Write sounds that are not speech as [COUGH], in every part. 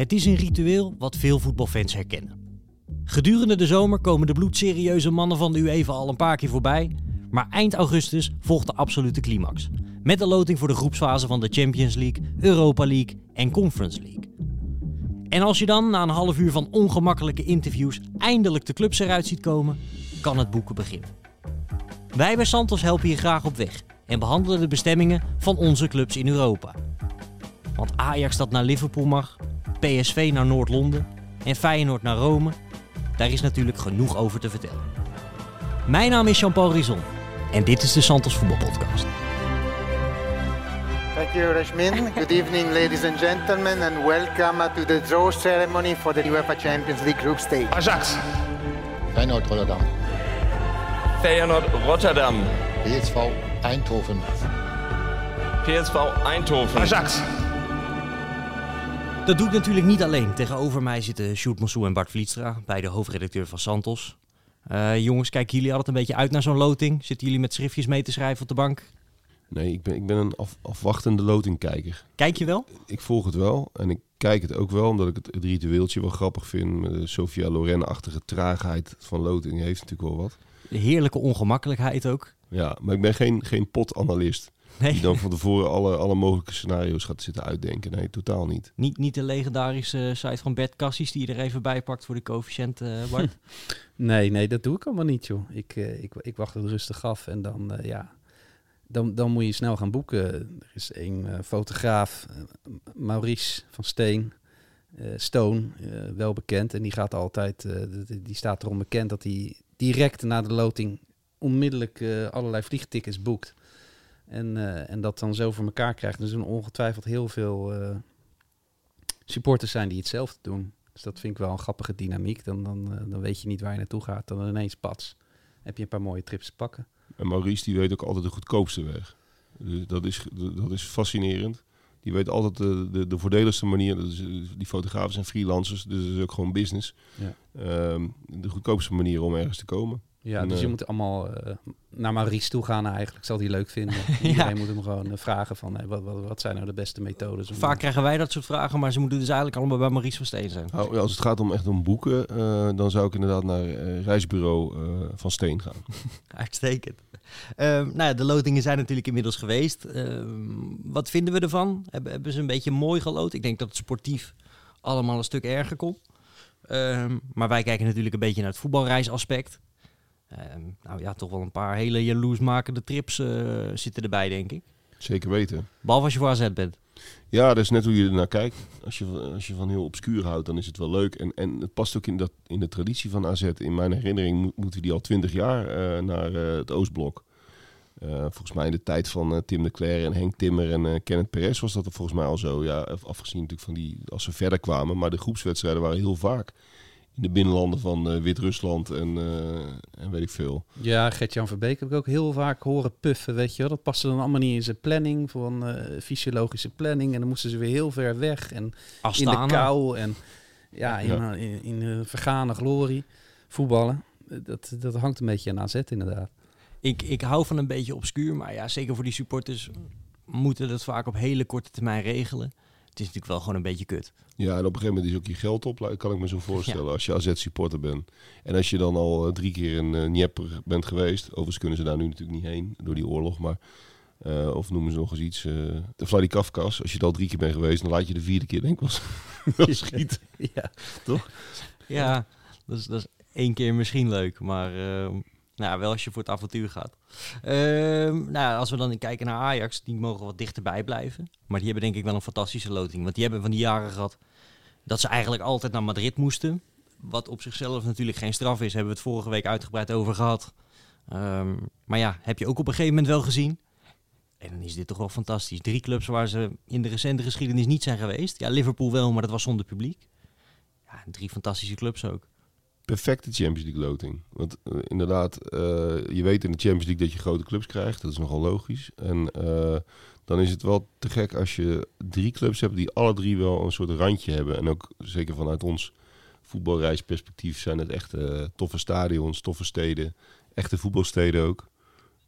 Het is een ritueel wat veel voetbalfans herkennen. Gedurende de zomer komen de bloedserieuze mannen van de UEFA al een paar keer voorbij, maar eind augustus volgt de absolute climax. Met de loting voor de groepsfase van de Champions League, Europa League en Conference League. En als je dan na een half uur van ongemakkelijke interviews eindelijk de clubs eruit ziet komen, kan het boeken beginnen. Wij bij Santos helpen je graag op weg en behandelen de bestemmingen van onze clubs in Europa. Want Ajax dat naar Liverpool mag, PSV naar Noord-Londen en Feyenoord naar Rome, daar is natuurlijk genoeg over te vertellen. Mijn naam is Jean-Paul Rizon en dit is de Santos Voetbalpodcast. Thank you, Rashmin. Good evening, ladies and gentlemen, and welcome to the draw ceremony for the UEFA Champions League group stage. Ajax, Feyenoord Rotterdam. Feyenoord Rotterdam, PSV Eindhoven. PSV Eindhoven, Ajax. Dat doe ik natuurlijk niet alleen. Tegenover mij zitten Sjoerd Massou en Bart Vlietstra, beide hoofdredacteur van Santos. Eh, jongens, kijken jullie altijd een beetje uit naar zo'n loting? Zitten jullie met schriftjes mee te schrijven op de bank? Nee, ik ben, ik ben een af, afwachtende lotingkijker. Kijk je wel? Ik volg het wel en ik kijk het ook wel omdat ik het, het ritueeltje wel grappig vind. De Sofia Loren-achtige traagheid van loting heeft natuurlijk wel wat. De heerlijke ongemakkelijkheid ook. Ja, maar ik ben geen, geen potanalist Nee, die dan van tevoren alle, alle mogelijke scenario's gaat zitten uitdenken. Nee, totaal niet. niet, niet de legendarische site van Bert Cassis die je er even bij pakt voor de coëfficiënt, eh Bart. [LAUGHS] Nee, nee, dat doe ik allemaal niet, joh. Ik, eh, ik, ik wacht het rustig af en dan, eh, ja, dan, dan moet je snel gaan boeken. Er is een eh, fotograaf, Maurice van Steen, eh, Stone, eh, wel bekend. En die gaat altijd, eh, d- die staat erom bekend dat hij direct na de loting onmiddellijk allerlei vliegtickets boekt. En, eh, en dat dan zo voor elkaar krijgt. Er zullen ongetwijfeld heel veel eh, supporters zijn die hetzelfde doen. Dus dat vind ik wel een grappige dynamiek. Dan, dan, eh, dan weet je niet waar je naartoe gaat. Dan ineens pats. Heb je een paar mooie trips te pakken. En Maurice die weet ook altijd de goedkoopste weg. Dus dat is, dat is fascinerend. Die weet altijd de, de, de voordeligste manier. Dat is, die fotografen zijn freelancers, dus dat is ook gewoon business. Ja. Ehm, de goedkoopste manier om ergens te komen. Ja, dus je moet allemaal eh, naar Maurice toe gaan eigenlijk. Zal die leuk vinden. [LAUGHS] Iedereen moet hem gewoon eh, vragen van eh, wat, wat, wat zijn nou de beste methodes. om- Vaak krijgen wij dat soort vragen, maar ze moeten dus eigenlijk allemaal bij Maurice van Steen zijn. Nou, als het gaat om echt om boeken, eh, dan zou ik inderdaad naar reisbureau eh, van Steen gaan. [LAUGHS] Uitstekend. Ehm, nou ja, de lotingen zijn natuurlijk inmiddels geweest. Ehm, wat vinden we ervan? Hebben, hebben ze een beetje mooi geloot? Ik denk dat het sportief allemaal een stuk erger kon. Ehm, maar wij kijken natuurlijk een beetje naar het voetbalreisaspect. Ehm, nou ja, toch wel een paar hele jaloersmakende trips eh, zitten erbij, denk ik. Zeker weten. Behalve als je voor AZ bent. Ja, dat is net hoe je er naar kijkt. Als je, als je van heel obscuur houdt, dan is het wel leuk. En, en het past ook in, dat, in de traditie van AZ. In mijn herinnering mo- moeten die al twintig jaar eh, naar eh, het Oostblok. Volgens mij in de tijd van Tim de Cler en Henk Timmer en Kenneth Perez was dat er volgens mij al zo. Ja, af- afgezien natuurlijk van die, als ze verder kwamen. Maar de groepswedstrijden waren heel vaak de binnenlanden van eh, Wit-Rusland en, eh, en weet ik veel. Ja, Gert-Jan Verbeek heb ik ook heel vaak horen puffen, weet je wel. Dat paste dan allemaal niet in zijn planning, van eh, fysiologische planning. En dan moesten ze weer heel ver weg en in Astana. de kou en ja, in, Ja. in, in vergane glorie. Voetballen, dat, dat hangt een beetje aan AZ inderdaad. Ik, ik hou van een beetje obscuur, maar ja, zeker voor die supporters moeten dat vaak op hele korte termijn regelen. Het is natuurlijk wel gewoon een beetje kut. Ja, en op een gegeven moment is ook je geld op, kan ik me zo voorstellen, als je AZ-supporter bent. En als je dan al eh, drie keer in uh, Dnieper bent geweest, overigens kunnen ze daar nu natuurlijk niet heen door die oorlog, maar eh, of noemen ze nog eens iets, eh de Vladikavkaz, als je er al drie keer bent geweest, dan laat je de vierde keer denk ik wel, [LAUGHS] schieten. [LAUGHS] ja. Ja, dat is, dat is één keer misschien leuk, maar ehm, nou, wel als je voor het avontuur gaat. Ehm, nou, als we dan kijken naar Ajax, die mogen wat dichterbij blijven. Maar die hebben denk ik wel een fantastische loting. Want die hebben van die jaren gehad dat ze eigenlijk altijd naar Madrid moesten. Wat op zichzelf natuurlijk geen straf is, hebben we het vorige week uitgebreid over gehad. Ehm, maar ja, heb je ook op een gegeven moment wel gezien. En dan is dit toch wel fantastisch. Drie clubs waar ze in de recente geschiedenis niet zijn geweest. Ja, Liverpool wel, maar dat was zonder publiek. Ja, drie fantastische clubs ook. Perfecte Champions League loting. Want eh, inderdaad, eh, je weet in de Champions League dat je grote clubs krijgt. Dat is nogal logisch. En eh, dan is het wel te gek als je drie clubs hebt die alle drie wel een soort randje hebben. En ook zeker vanuit ons voetbalreisperspectief zijn het echt toffe stadions, toffe steden. Echte voetbalsteden ook.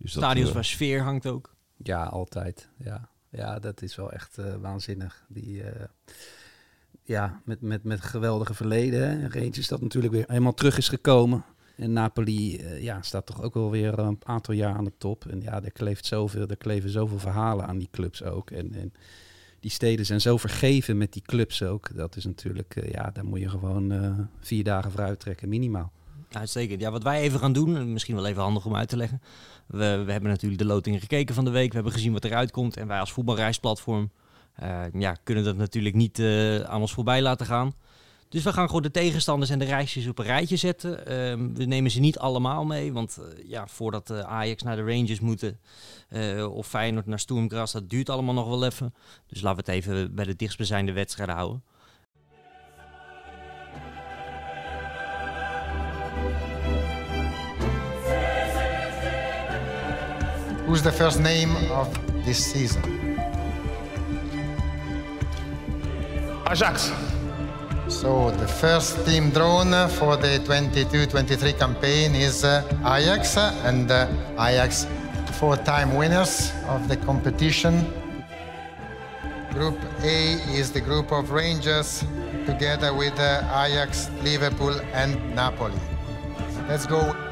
Dus dat, Stadions eh, waar sfeer hangt ook. Ja, altijd. Ja, ja dat is wel echt waanzinnig. Die, eh, ja, met, met, met geweldige verleden. Rangers dat natuurlijk weer helemaal terug is gekomen. En Napoli eh, ja, staat toch ook wel weer een aantal jaar aan de top. En ja, er kleeft zoveel, er kleven zoveel verhalen aan die clubs ook. En, en die steden zijn zo vergeven met die clubs ook. Dat is natuurlijk, eh, ja, daar moet je gewoon eh, vier dagen voor uittrekken, minimaal. Uitstekend. Ja, wat wij even gaan doen, misschien wel even handig om uit te leggen. We, we hebben natuurlijk de lotingen gekeken van de week. We hebben gezien wat eruit komt. En wij als voetbalreisplatform ja, kunnen dat natuurlijk niet eh, aan ons voorbij laten gaan. Dus we gaan gewoon de tegenstanders en de reisjes op een rijtje zetten. Ehm, we nemen ze niet allemaal mee, want eh, ja, voordat eh, Ajax naar de Rangers moeten eh, of Feyenoord naar Sturm Graz, dat duurt allemaal nog wel even. Dus laten we het even bij de dichtstbijzijnde wedstrijden houden. Who's the first name of this season? Ajax. So the first team drawn for the 22-23 campaign is uh, Ajax, and uh, Ajax four-time winners of the competition. Group A is the group of Rangers, together with uh, Ajax, Liverpool, and Napoli. Let's go.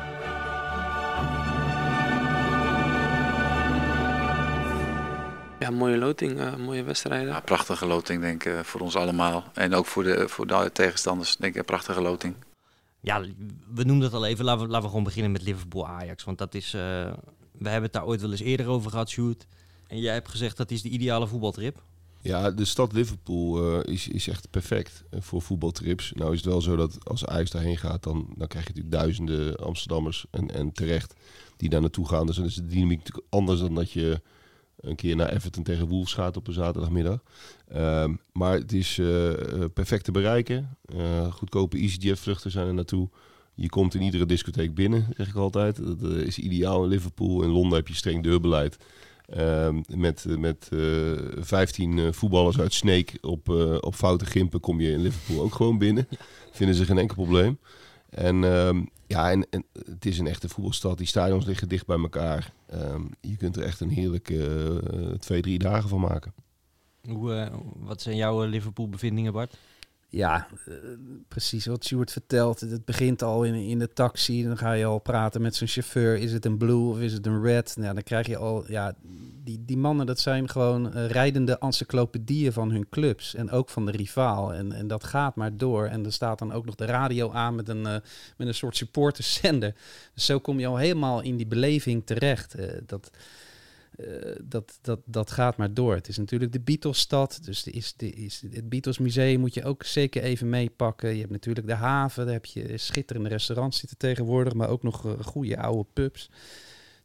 Ja, mooie loting, eh, mooie wedstrijden. Ja, prachtige loting, denk ik, eh, voor ons allemaal. En ook voor de, voor de tegenstanders, denk ik, een prachtige loting. Ja, we noemden het al even. Laten we, laten we gewoon beginnen met Liverpool-Ajax. Want dat is... eh, we hebben het daar ooit wel eens eerder over gehad, Sjoerd. En jij hebt gezegd dat is de ideale voetbaltrip. Ja, de stad Liverpool eh, is, is echt perfect voor voetbaltrips. Nou is het wel zo dat als Ajax daarheen gaat, dan, dan krijg je natuurlijk duizenden Amsterdammers en, en terecht die daar naartoe gaan. Dus dan is de dynamiek natuurlijk anders dan dat je een keer naar Everton tegen Wolves gaat op een zaterdagmiddag. Ehm, maar het is eh, eh, perfect te bereiken. Eh, goedkope EasyJet vluchten zijn er naartoe. Je komt in iedere discotheek binnen, zeg ik altijd. Dat is ideaal in Liverpool. In Londen heb je streng deurbeleid. Ehm, met met eh 15 eh, voetballers uit Sneek op, op foute gimpen kom je in Liverpool ook gewoon binnen. Vinden ze geen enkel probleem. En ehm, ja, en, het is een echte voetbalstad. Die stadions liggen dicht bij elkaar. Ehm, je kunt er echt een heerlijke eh, twee, drie dagen van maken. Hoe, eh, wat zijn jouw eh, Liverpool-bevindingen, Bart? Ja, eh, precies wat Stuart vertelt. Het begint al in, in de taxi. Dan ga je al praten met zijn chauffeur. Is het een blue of is het een red? Nou, dan krijg je al... Ja, die, die mannen, dat zijn gewoon eh, rijdende encyclopedieën van hun clubs. En ook van de rivaal. En, en dat gaat maar door. En er staat dan ook nog de radio aan met een, eh, met een soort supporterzender. Dus zo kom je al helemaal in die beleving terecht. Dat... Eh, dat, dat, dat gaat maar door. Het is natuurlijk de Beatlesstad. Dus de is, de is, het Beatles Museum moet je ook zeker even meepakken. Je hebt natuurlijk de haven. Daar heb je schitterende restaurants zitten tegenwoordig. Maar ook nog eh, goede oude pubs.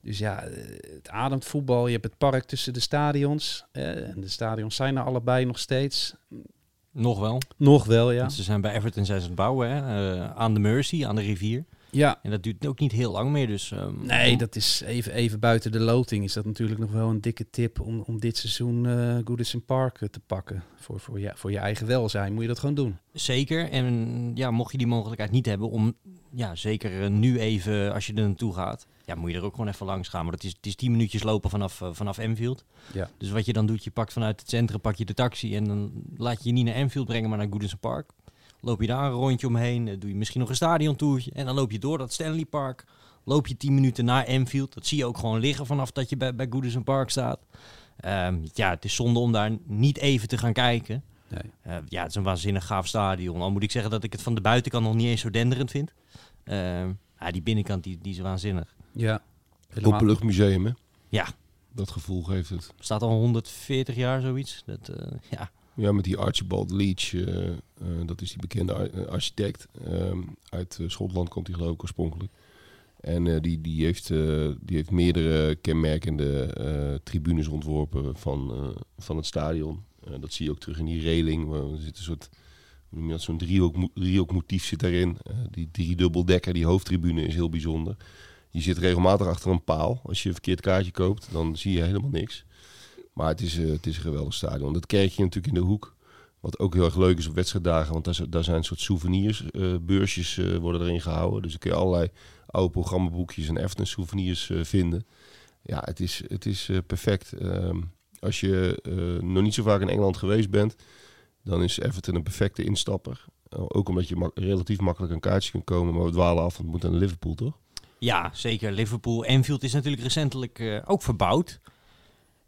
Dus ja, eh, het ademt voetbal. Je hebt het park tussen de stadions. en de stadions zijn er allebei nog steeds. Nog wel. Nog wel, ja. Want Ze zijn bij Everton zijn ze aan het bouwen, hè? aan de Mercy, aan de rivier. Ja, En dat duurt ook niet heel lang meer, dus... ehm, Nee, dat is even, even buiten de loting. Is dat natuurlijk nog wel een dikke tip om, om dit seizoen eh Goodison Park eh, te pakken. Voor, voor, je, voor je eigen welzijn moet je dat gewoon doen. Zeker. En ja, mocht je die mogelijkheid niet hebben om, ja, zeker eh, nu even, als je er naartoe gaat, ja, moet je er ook gewoon even langs gaan. Maar dat is, het is 10 minuutjes lopen vanaf, vanaf Enfield. Ja. Dus wat je dan doet, je pakt vanuit het centrum, pak je de taxi en dan laat je je niet naar Enfield brengen, maar naar Goodison Park. Loop je daar een rondje omheen, eh, doe je misschien nog een stadiontoertje en dan loop je door dat Stanley Park. Loop je 10 minuten naar Enfield. Dat zie je ook gewoon liggen vanaf dat je bij, bij Goodison Park staat. Ehm, ja, het is zonde om daar niet even te gaan kijken. Nee. Eh, ja, het is een waanzinnig gaaf stadion. Al moet ik zeggen dat ik het van de buitenkant nog niet eens zo denderend vind. Ehm, ja, die binnenkant die, die is waanzinnig. Ja. Openluchtmuseum, hè? Ja, Dat gevoel geeft het. staat al 140 jaar zoiets. Dat, eh, ja. Ja, met die Archibald Leach, eh, eh, dat is die bekende eh, architect. Ehm, uit Schotland komt hij geloof ik oorspronkelijk. En die, die, heeft, die heeft meerdere kenmerkende tribunes ontworpen van, van het stadion. Dat zie je ook terug in die reling. Er zit een soort, zo'n driehoek, driehoekmotief zit daarin. Die driedubbeldekker, die hoofdtribune is heel bijzonder. Je zit regelmatig achter een paal. Als je een verkeerd kaartje koopt, dan zie je helemaal niks. Maar het is, eh, het is een geweldig stadion. Dat kerkje natuurlijk in de hoek. Wat ook heel erg leuk is op wedstrijddagen. Want daar, daar zijn een soort souvenirs. eh, eh, worden erin gehouden. Dus dan kun je allerlei oude programmaboekjes en Everton souvenirs eh, vinden. Ja, het is, het is perfect. Ehm, als je nog niet zo vaak in Engeland geweest bent. dan is Everton een perfecte instapper. Ook omdat je relatief makkelijk een kaartje kunt komen, maar we dwalen af, want het moet naar Liverpool, toch? Ja, zeker. Liverpool. Enfield is natuurlijk recentelijk ook verbouwd.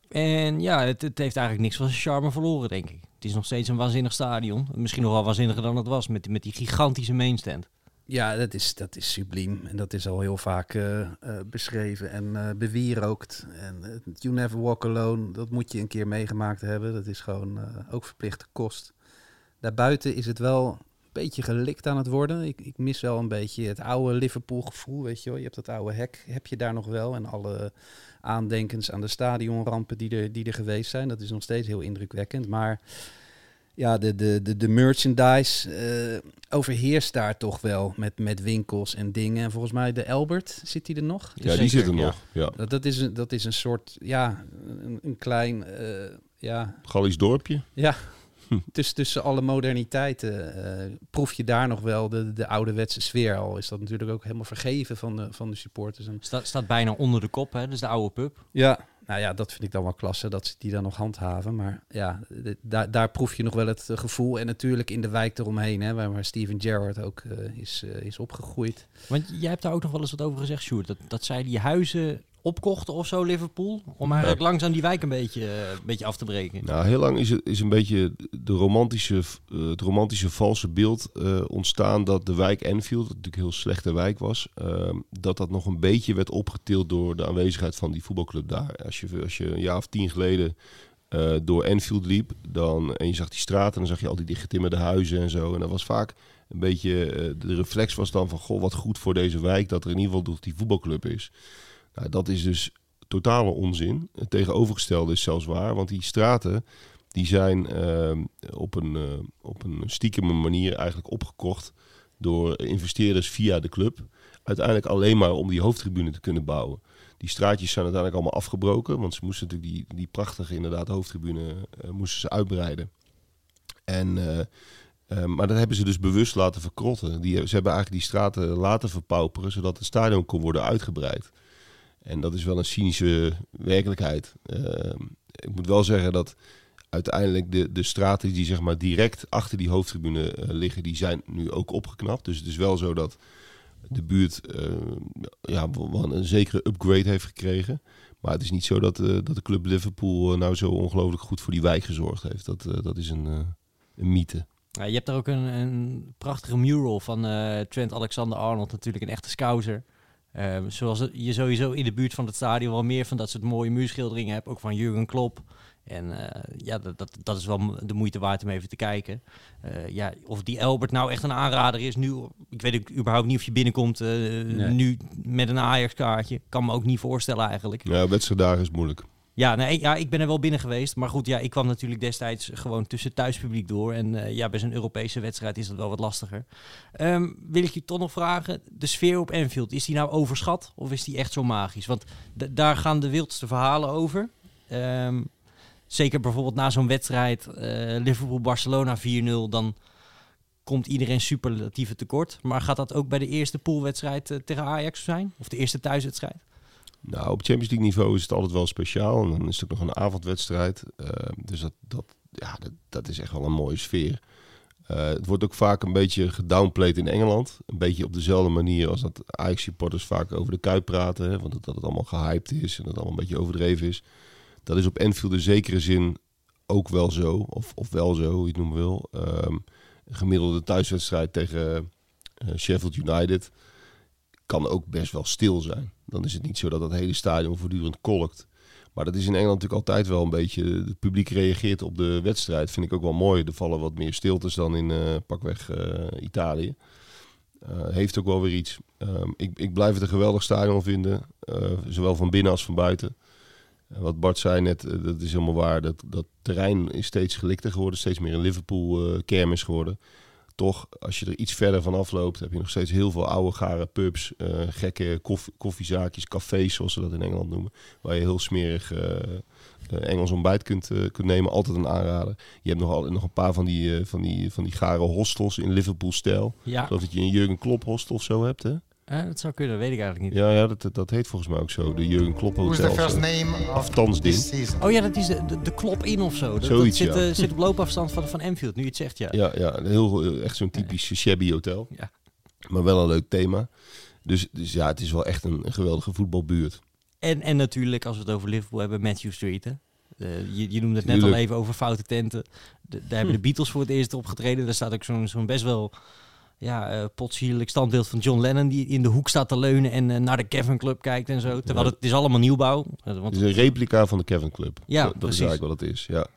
En ja, het, heeft eigenlijk niks van zijn charme verloren, denk ik. Het is nog steeds een waanzinnig stadion. Misschien nog wel waanzinniger dan het was, met, met die gigantische mainstand. Ja, dat is, dat is subliem. En dat is al heel vaak uh, uh, beschreven en uh, bewierookt. En You Never Walk Alone, dat moet je een keer meegemaakt hebben. Dat is gewoon ook verplichte kost. Daarbuiten is het wel een beetje gelikt aan het worden. Ik, ik mis wel een beetje het oude Liverpool gevoel, weet je wel. Je hebt dat oude hek, heb je daar nog wel. En alle aandenkens aan de stadionrampen die er, die er geweest zijn. Dat is nog steeds heel indrukwekkend. Maar ja, de, de, de, de merchandise uh, overheerst daar toch wel met, met winkels en dingen. En volgens mij de Albert, zit die er nog? Ja, die zit er nog. Ja. Dat, dat, is, een, dat is een soort, ja, een, een klein, uh, ja... Gallisch dorpje. Ja, tussen, [LAUGHS] tussen alle moderniteiten uh, proef je daar nog wel de, de ouderwetse sfeer. Al is dat natuurlijk ook helemaal vergeven van de, van de supporters. En... Staat, staat bijna onder de kop, hè? Dus de oude pub. Ja, nou ja, dat vind ik dan wel klasse, dat ze die dan nog handhaven. Maar ja, daar, daar proef je nog wel het uh, gevoel. En natuurlijk in de wijk eromheen, hè, waar, waar Steven Gerrard ook uh, is, uh, is opgegroeid. Want jij hebt daar ook nog wel eens wat over gezegd, Sjoerd. Dat, dat zij die huizen opkochten of zo, Liverpool? Om eigenlijk ja. langzaam die wijk een beetje, een beetje af te breken. Nou, heel lang is het is een beetje de romantische, uh, het romantische valse beeld uh, ontstaan dat de wijk Enfield, dat natuurlijk een heel slechte wijk was, uh, dat dat nog een beetje werd opgetild door de aanwezigheid van die voetbalclub daar. Als je, als je een jaar of tien geleden uh, door Enfield liep dan, en je zag die straten, dan zag je al die dichtgetimmerde huizen en zo. En dat was vaak een beetje, de reflex was dan van, goh, wat goed voor deze wijk dat er in ieder geval door die voetbalclub is. Dat is dus totale onzin. Het tegenovergestelde is zelfs waar, want die straten die zijn uh, op, een, uh, op een stiekeme manier eigenlijk opgekocht door investeerders via de club. Uiteindelijk alleen maar om die hoofdtribune te kunnen bouwen. Die straatjes zijn uiteindelijk allemaal afgebroken, want ze moesten natuurlijk die, die prachtige inderdaad hoofdtribune uh, moesten ze uitbreiden. En, maar dat hebben ze dus bewust laten verkrotten. Die, ze hebben eigenlijk die straten laten verpauperen, zodat het stadion kon worden uitgebreid. En dat is wel een cynische werkelijkheid. Uh, ik moet wel zeggen dat uiteindelijk de, de straten die zeg maar direct achter die hoofdtribune uh, liggen, die zijn nu ook opgeknapt. Dus het is wel zo dat de buurt uh, ja, een zekere upgrade heeft gekregen. Maar het is niet zo dat, dat de club Liverpool nou zo ongelooflijk goed voor die wijk gezorgd heeft. Dat, dat is een, een mythe. Je hebt daar ook een, een prachtige mural van Trent Alexander-Arnold, natuurlijk een echte scouser. Uh, zoals je sowieso in de buurt van het stadion wel meer van dat soort mooie muurschilderingen hebt, ook van Jurgen Klopp. En uh, ja, dat, dat, dat, is wel de moeite waard om even te kijken. Uh, ja, of die Albert nou echt een aanrader is nu. Ik weet ook überhaupt niet of je binnenkomt nee. nu met een Ajax-kaartje. Kan me ook niet voorstellen eigenlijk. Ja, wedstrijddagen is moeilijk. Ja, nee, ja, ik ben er wel binnen geweest. Maar goed, ja, ik kwam natuurlijk destijds gewoon tussen thuispubliek door. En uh, ja, bij zo'n Europese wedstrijd is dat wel wat lastiger. Um, wil ik je toch nog vragen, de sfeer op Enfield, is die nou overschat? Of is die echt zo magisch? Want daar gaan de wildste verhalen over. Um, zeker bijvoorbeeld na zo'n wedstrijd, uh, Liverpool-Barcelona 4-0, dan komt iedereen superlatieve tekort. Maar gaat dat ook bij de eerste poolwedstrijd uh, tegen Ajax zijn? Of de eerste thuiswedstrijd? Nou, op Champions League niveau is het altijd wel speciaal. En dan is het ook nog een avondwedstrijd. Uh, dus dat, dat, ja, dat, dat, is echt wel een mooie sfeer. Uh, het wordt ook vaak een beetje gedownplayed in Engeland. Een beetje op dezelfde manier als dat Ajax-supporters vaak over de Kuip praten. Hè, want dat, dat het allemaal gehyped is en dat het allemaal een beetje overdreven is. Dat is op Enfield in zekere zin ook wel zo. Of, of wel zo, hoe je het noemen wil. Um, gemiddelde thuiswedstrijd tegen uh, Sheffield United kan ook best wel stil zijn. Dan is het niet zo dat het hele stadion voortdurend kolkt. Maar dat is in Engeland natuurlijk altijd wel een beetje... Het publiek reageert op de wedstrijd. Vind ik ook wel mooi. Er vallen wat meer stiltes dan in uh, pakweg uh, Italië. Uh, heeft ook wel weer iets. Um, ik, ik blijf het een geweldig stadion vinden. zowel van binnen als van buiten. wat Bart zei net, dat is helemaal waar. Dat, dat terrein is steeds gelikter geworden. Steeds meer een Liverpool kermis geworden toch, als je er iets verder van afloopt, heb je nog steeds heel veel oude gare pubs, uh, gekke koffie, koffiezaakjes, cafés, zoals ze dat in Engeland noemen, waar je heel smerig uh, uh, Engels ontbijt kunt, kunt nemen. Altijd een aanrader. Je hebt nog, al, nog een paar van die, van die, van die gare hostels in Liverpool-stijl. Ja. Ik geloof dat je een Jurgen Klopp hostel of zo hebt, hè? Eh, dat zou kunnen, weet ik eigenlijk niet. Ja, ja dat, dat heet volgens mij ook zo. De Jurgen Klopp Who's Hotel. the first name of Thans this ding. season? Oh ja, dat is de, de, de klop in of zo. Dat, dat Zoiets, zit, ja. eh, zit op loopafstand van, van Enfield, nu je het zegt, ja. Ja, ja heel, heel- echt zo'n typisch shabby hotel. Ja. Maar wel een leuk thema. Dus, dus ja, het is wel echt een, een geweldige voetbalbuurt. En, en natuurlijk, als we het over Liverpool hebben, Matthew Street. Hè? Eh, je, je noemde het net al even over foute tenten. De- daar hebben de Beatles voor het eerst opgetreden. Daar staat ook zo'n zo'n best wel ja, eh potsierlijk standbeeld van John Lennon... die in de hoek staat te leunen en eh, naar de Kevin Club kijkt en zo. Terwijl Ja. het is allemaal nieuwbouw. Eh, Het want is een replica van de Kevin Club. Ja, dat, dat is eigenlijk wat het is. Ja,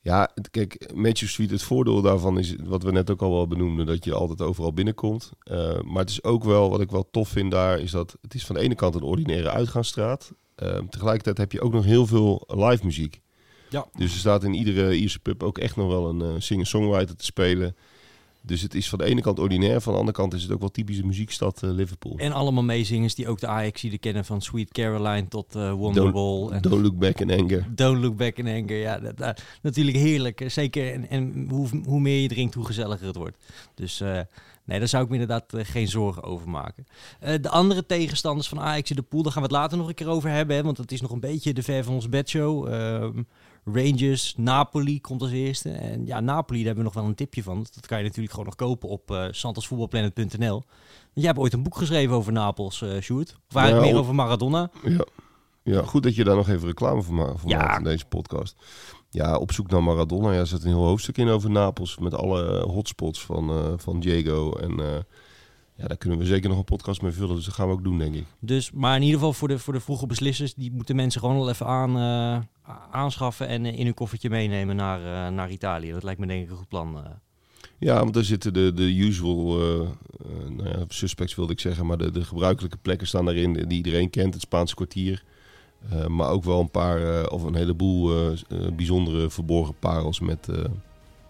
ja het- kijk, Manchester Street, het voordeel daarvan is wat we net ook al wel benoemden, dat je altijd overal binnenkomt. Maar het is ook wel, wat ik wel tof vind daar, is dat het is van de ene kant een ordinaire uitgaansstraat. Eh, tegelijkertijd heb je ook nog heel veel live muziek. Ja. Dus er staat in iedere Ierse pub ook echt nog wel een eh, singer-songwriter te spelen. Dus het is van de ene kant ordinair, van de andere kant is het ook wel typische muziekstad eh, Liverpool. En allemaal meezingers die ook de Ajax kennen van Sweet Caroline tot eh Wonderwall. en Don't look back in anger. Don't Look Back in Anger. Ja, dat, dat- natuurlijk heerlijk. eh, Zeker. En, en hoe, hoe meer je drinkt, hoe gezelliger het wordt. Dus eh, nee, daar zou ik me inderdaad eh, geen zorgen over maken. Eh, de andere tegenstanders van Ajax in de pool, daar gaan we het later nog een keer over hebben. Hè, want het is nog een beetje de ver van ons bedshow. Rangers, Napoli komt als eerste. En ja, Napoli, daar hebben we nog wel een tipje van. Dat kan je natuurlijk gewoon nog kopen op eh santosvoetbalplanet.nl. Jij hebt ooit een boek geschreven over Napels, eh Sjoerd. Of eigenlijk meer over Maradona. Ja. ja, goed dat je daar nog even reclame voor, ma voor Ja. maakt in deze podcast. Ja, op zoek naar Maradona. Ja, er zit een heel hoofdstuk in over Napels. Met alle hotspots van, eh, van Diego. En ja, daar kunnen we zeker nog een podcast mee vullen. Dus dat gaan we ook doen, denk ik. Dus, maar in ieder geval voor de, voor de vroege beslissers, die moeten mensen gewoon al even aan, eh, aanschaffen en eh, in hun koffertje meenemen naar, eh, naar Italië. Dat lijkt me denk ik een goed plan. Ja, want daar zitten de, de usual nou ja, suspects, wilde ik zeggen. Maar de, de gebruikelijke plekken staan daarin die iedereen kent. Het Spaanse kwartier. Maar ook wel een paar, of een heleboel bijzondere verborgen parels met,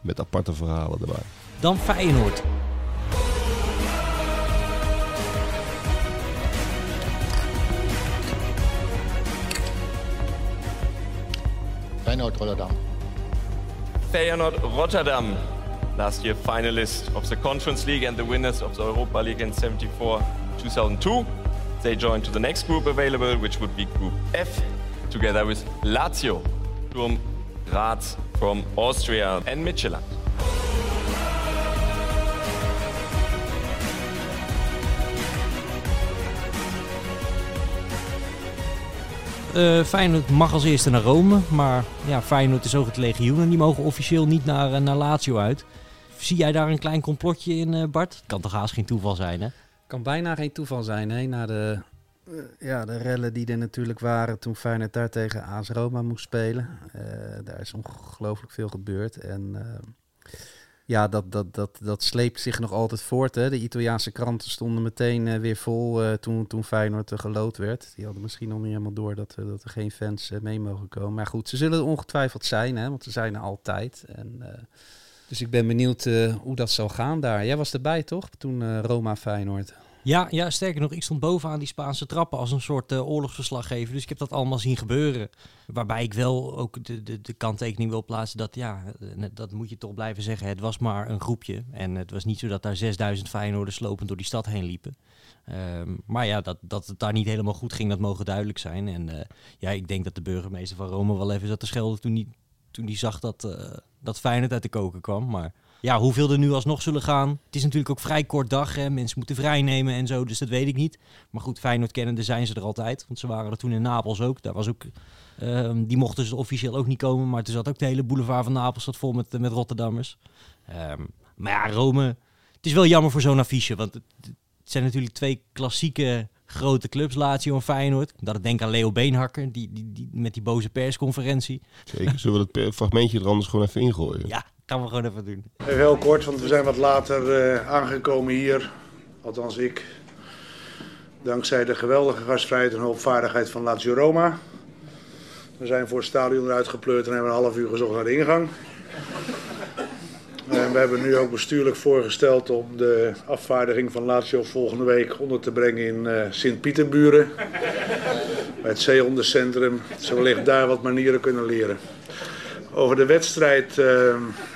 met aparte verhalen erbij. Dan Feyenoord. Feyenoord Rotterdam. Feyenoord Rotterdam, last year finalist of the Conference League and the winners of the Europa League in 74 2002. They joined to the next group available, which would be Group F, together with Lazio, Sturm Graz from Austria, and Midtjylland. Feyenoord mag als eerste naar Rome, maar ja, Feyenoord is ook het legioen en die mogen officieel niet naar, eh, naar Lazio uit. Zie jij daar een klein complotje in, eh, Bart? Kan toch haast geen toeval zijn, hè? Kan bijna geen toeval zijn, hè? Na de, ja, de rellen die er natuurlijk waren toen Feyenoord daar tegen AS Roma moest spelen. Daar is ongelooflijk veel gebeurd. En ja, dat, dat, dat, dat sleept zich nog altijd voort. Hè? De Italiaanse kranten stonden meteen eh, weer vol eh, toen, toen Feyenoord uh, gelood werd. Die hadden misschien nog niet helemaal door dat, dat er geen fans mee mogen komen. Maar goed, ze zullen er ongetwijfeld zijn, hè? want ze zijn er altijd. En, dus ik ben benieuwd hoe dat zal gaan daar. Jij was erbij toch, toen eh, Roma-Feyenoord? Ja, ja, sterker nog, ik stond bovenaan die Spaanse trappen als een soort eh, oorlogsverslaggever. Dus ik heb dat allemaal zien gebeuren. Waarbij ik wel ook de, de, de kanttekening wil plaatsen dat, ja, eh, dat moet je toch blijven zeggen. Het was maar een groepje. En het was niet zo dat daar 6000 Feyenoorders slopend door die stad heen liepen. Ehm, maar ja, dat, dat het daar niet helemaal goed ging, dat mogen duidelijk zijn. En eh, ja, ik denk dat de burgemeester van Rome wel even zat te schelden toen hij toen die zag dat, eh dat Feyenoord uit de koken kwam. Maar ja, hoeveel er nu alsnog zullen gaan. Het is natuurlijk ook vrij kort dag. Hè. Mensen moeten vrij nemen en zo, dus dat weet ik niet. Maar goed, Feyenoord kennende zijn ze er altijd. Want ze waren er toen in Napels ook. Daar was ook ehm, die mochten ze officieel ook niet komen. Maar toen zat ook de hele boulevard van Napels zat vol met, met Rotterdammers. Ehm, maar ja, Rome... Het is wel jammer voor zo'n affiche. Want het, het zijn natuurlijk twee klassieke grote clubs, Lazio en Feyenoord. Dat ik denk aan Leo Beenhakker, die, die, die, met die boze persconferentie. Zeker. Zullen we dat fragmentje er anders gewoon even ingooien? Ja, gaan we gewoon even doen. Heel kort, want we zijn wat later eh, aangekomen hier. Althans ik. Dankzij de geweldige gastvrijheid en hulpvaardigheid van Lazio Roma. We zijn voor het stadion eruit gepleurd en hebben een half uur gezocht naar de ingang. En we hebben nu ook bestuurlijk voorgesteld om de afvaardiging van Lazio volgende week onder te brengen in eh Sint-Pieterburen. Bij het zeehondencentrum. Ze wellicht daar wat manieren kunnen leren. Over de wedstrijd. eh, het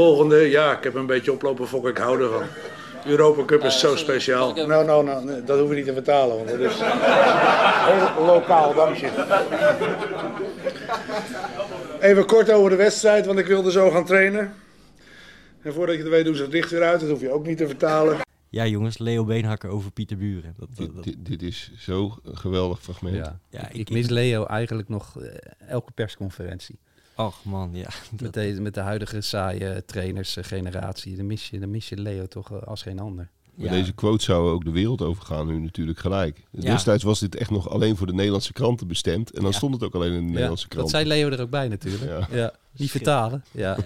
volgende, ja, ik heb een beetje oplopen fokken, ik hou ervan. Europa Cup is zo speciaal. Nou, nou, nou, nee, dat hoeven we niet te vertalen, want dat is heel lokaal, dank je. Even kort over de wedstrijd, want ik wilde zo gaan trainen. En voordat je het weet doen ze het licht weer uit, dat hoef je ook niet te vertalen. Ja, jongens, Leo Beenhakker over Pieter Buren. Dat, dat- Dit, dat- dit, dit is zo een geweldig fragment. Ja. Ja, ik, ik- ik mis Leo eigenlijk nog eh, elke persconferentie. Ach man, ja. [LAUGHS] Met, deze, met de huidige saaie trainersgeneratie. Dan mis je, dan mis je Leo toch eh, als geen ander. Met Ja. deze quote zou ook de wereld overgaan nu natuurlijk gelijk. Ja. Destijds was dit echt nog alleen voor de Nederlandse kranten bestemd. En dan Ja. stond het ook alleen in de Nederlandse Ja, dat kranten. zei Leo er ook bij natuurlijk. Ja. Ja. Niet vertalen. Ja. [LAUGHS]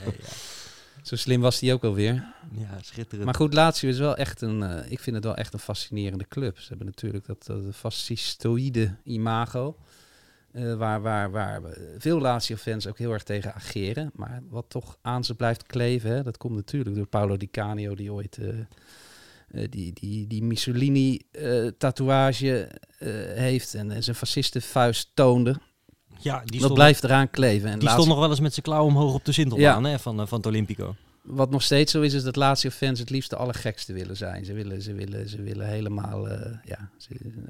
Zo slim was hij ook alweer. Ja, schitterend. Maar goed, Lazio is wel echt een, eh, ik vind het wel echt een fascinerende club. Ze hebben natuurlijk dat, dat fascistoïde imago. Eh, waar, waar, waar veel Lazio-fans ook heel erg tegen ageren. Maar wat toch aan ze blijft kleven, hè, dat komt natuurlijk door Paolo Di Canio, die ooit eh, eh, die, die, die Mussolini-tatoeage heeft en, en zijn fascistenvuist toonde. ja, die dat stond, blijft eraan kleven. En die stond nog wel eens met zijn klauw omhoog op de Sintelbaan hè, van, van het Olympico. Wat nog steeds zo is, is dat Lazio-fans het liefst de allergekste willen zijn. Ze willen, ze willen, ze willen helemaal, eh, ja,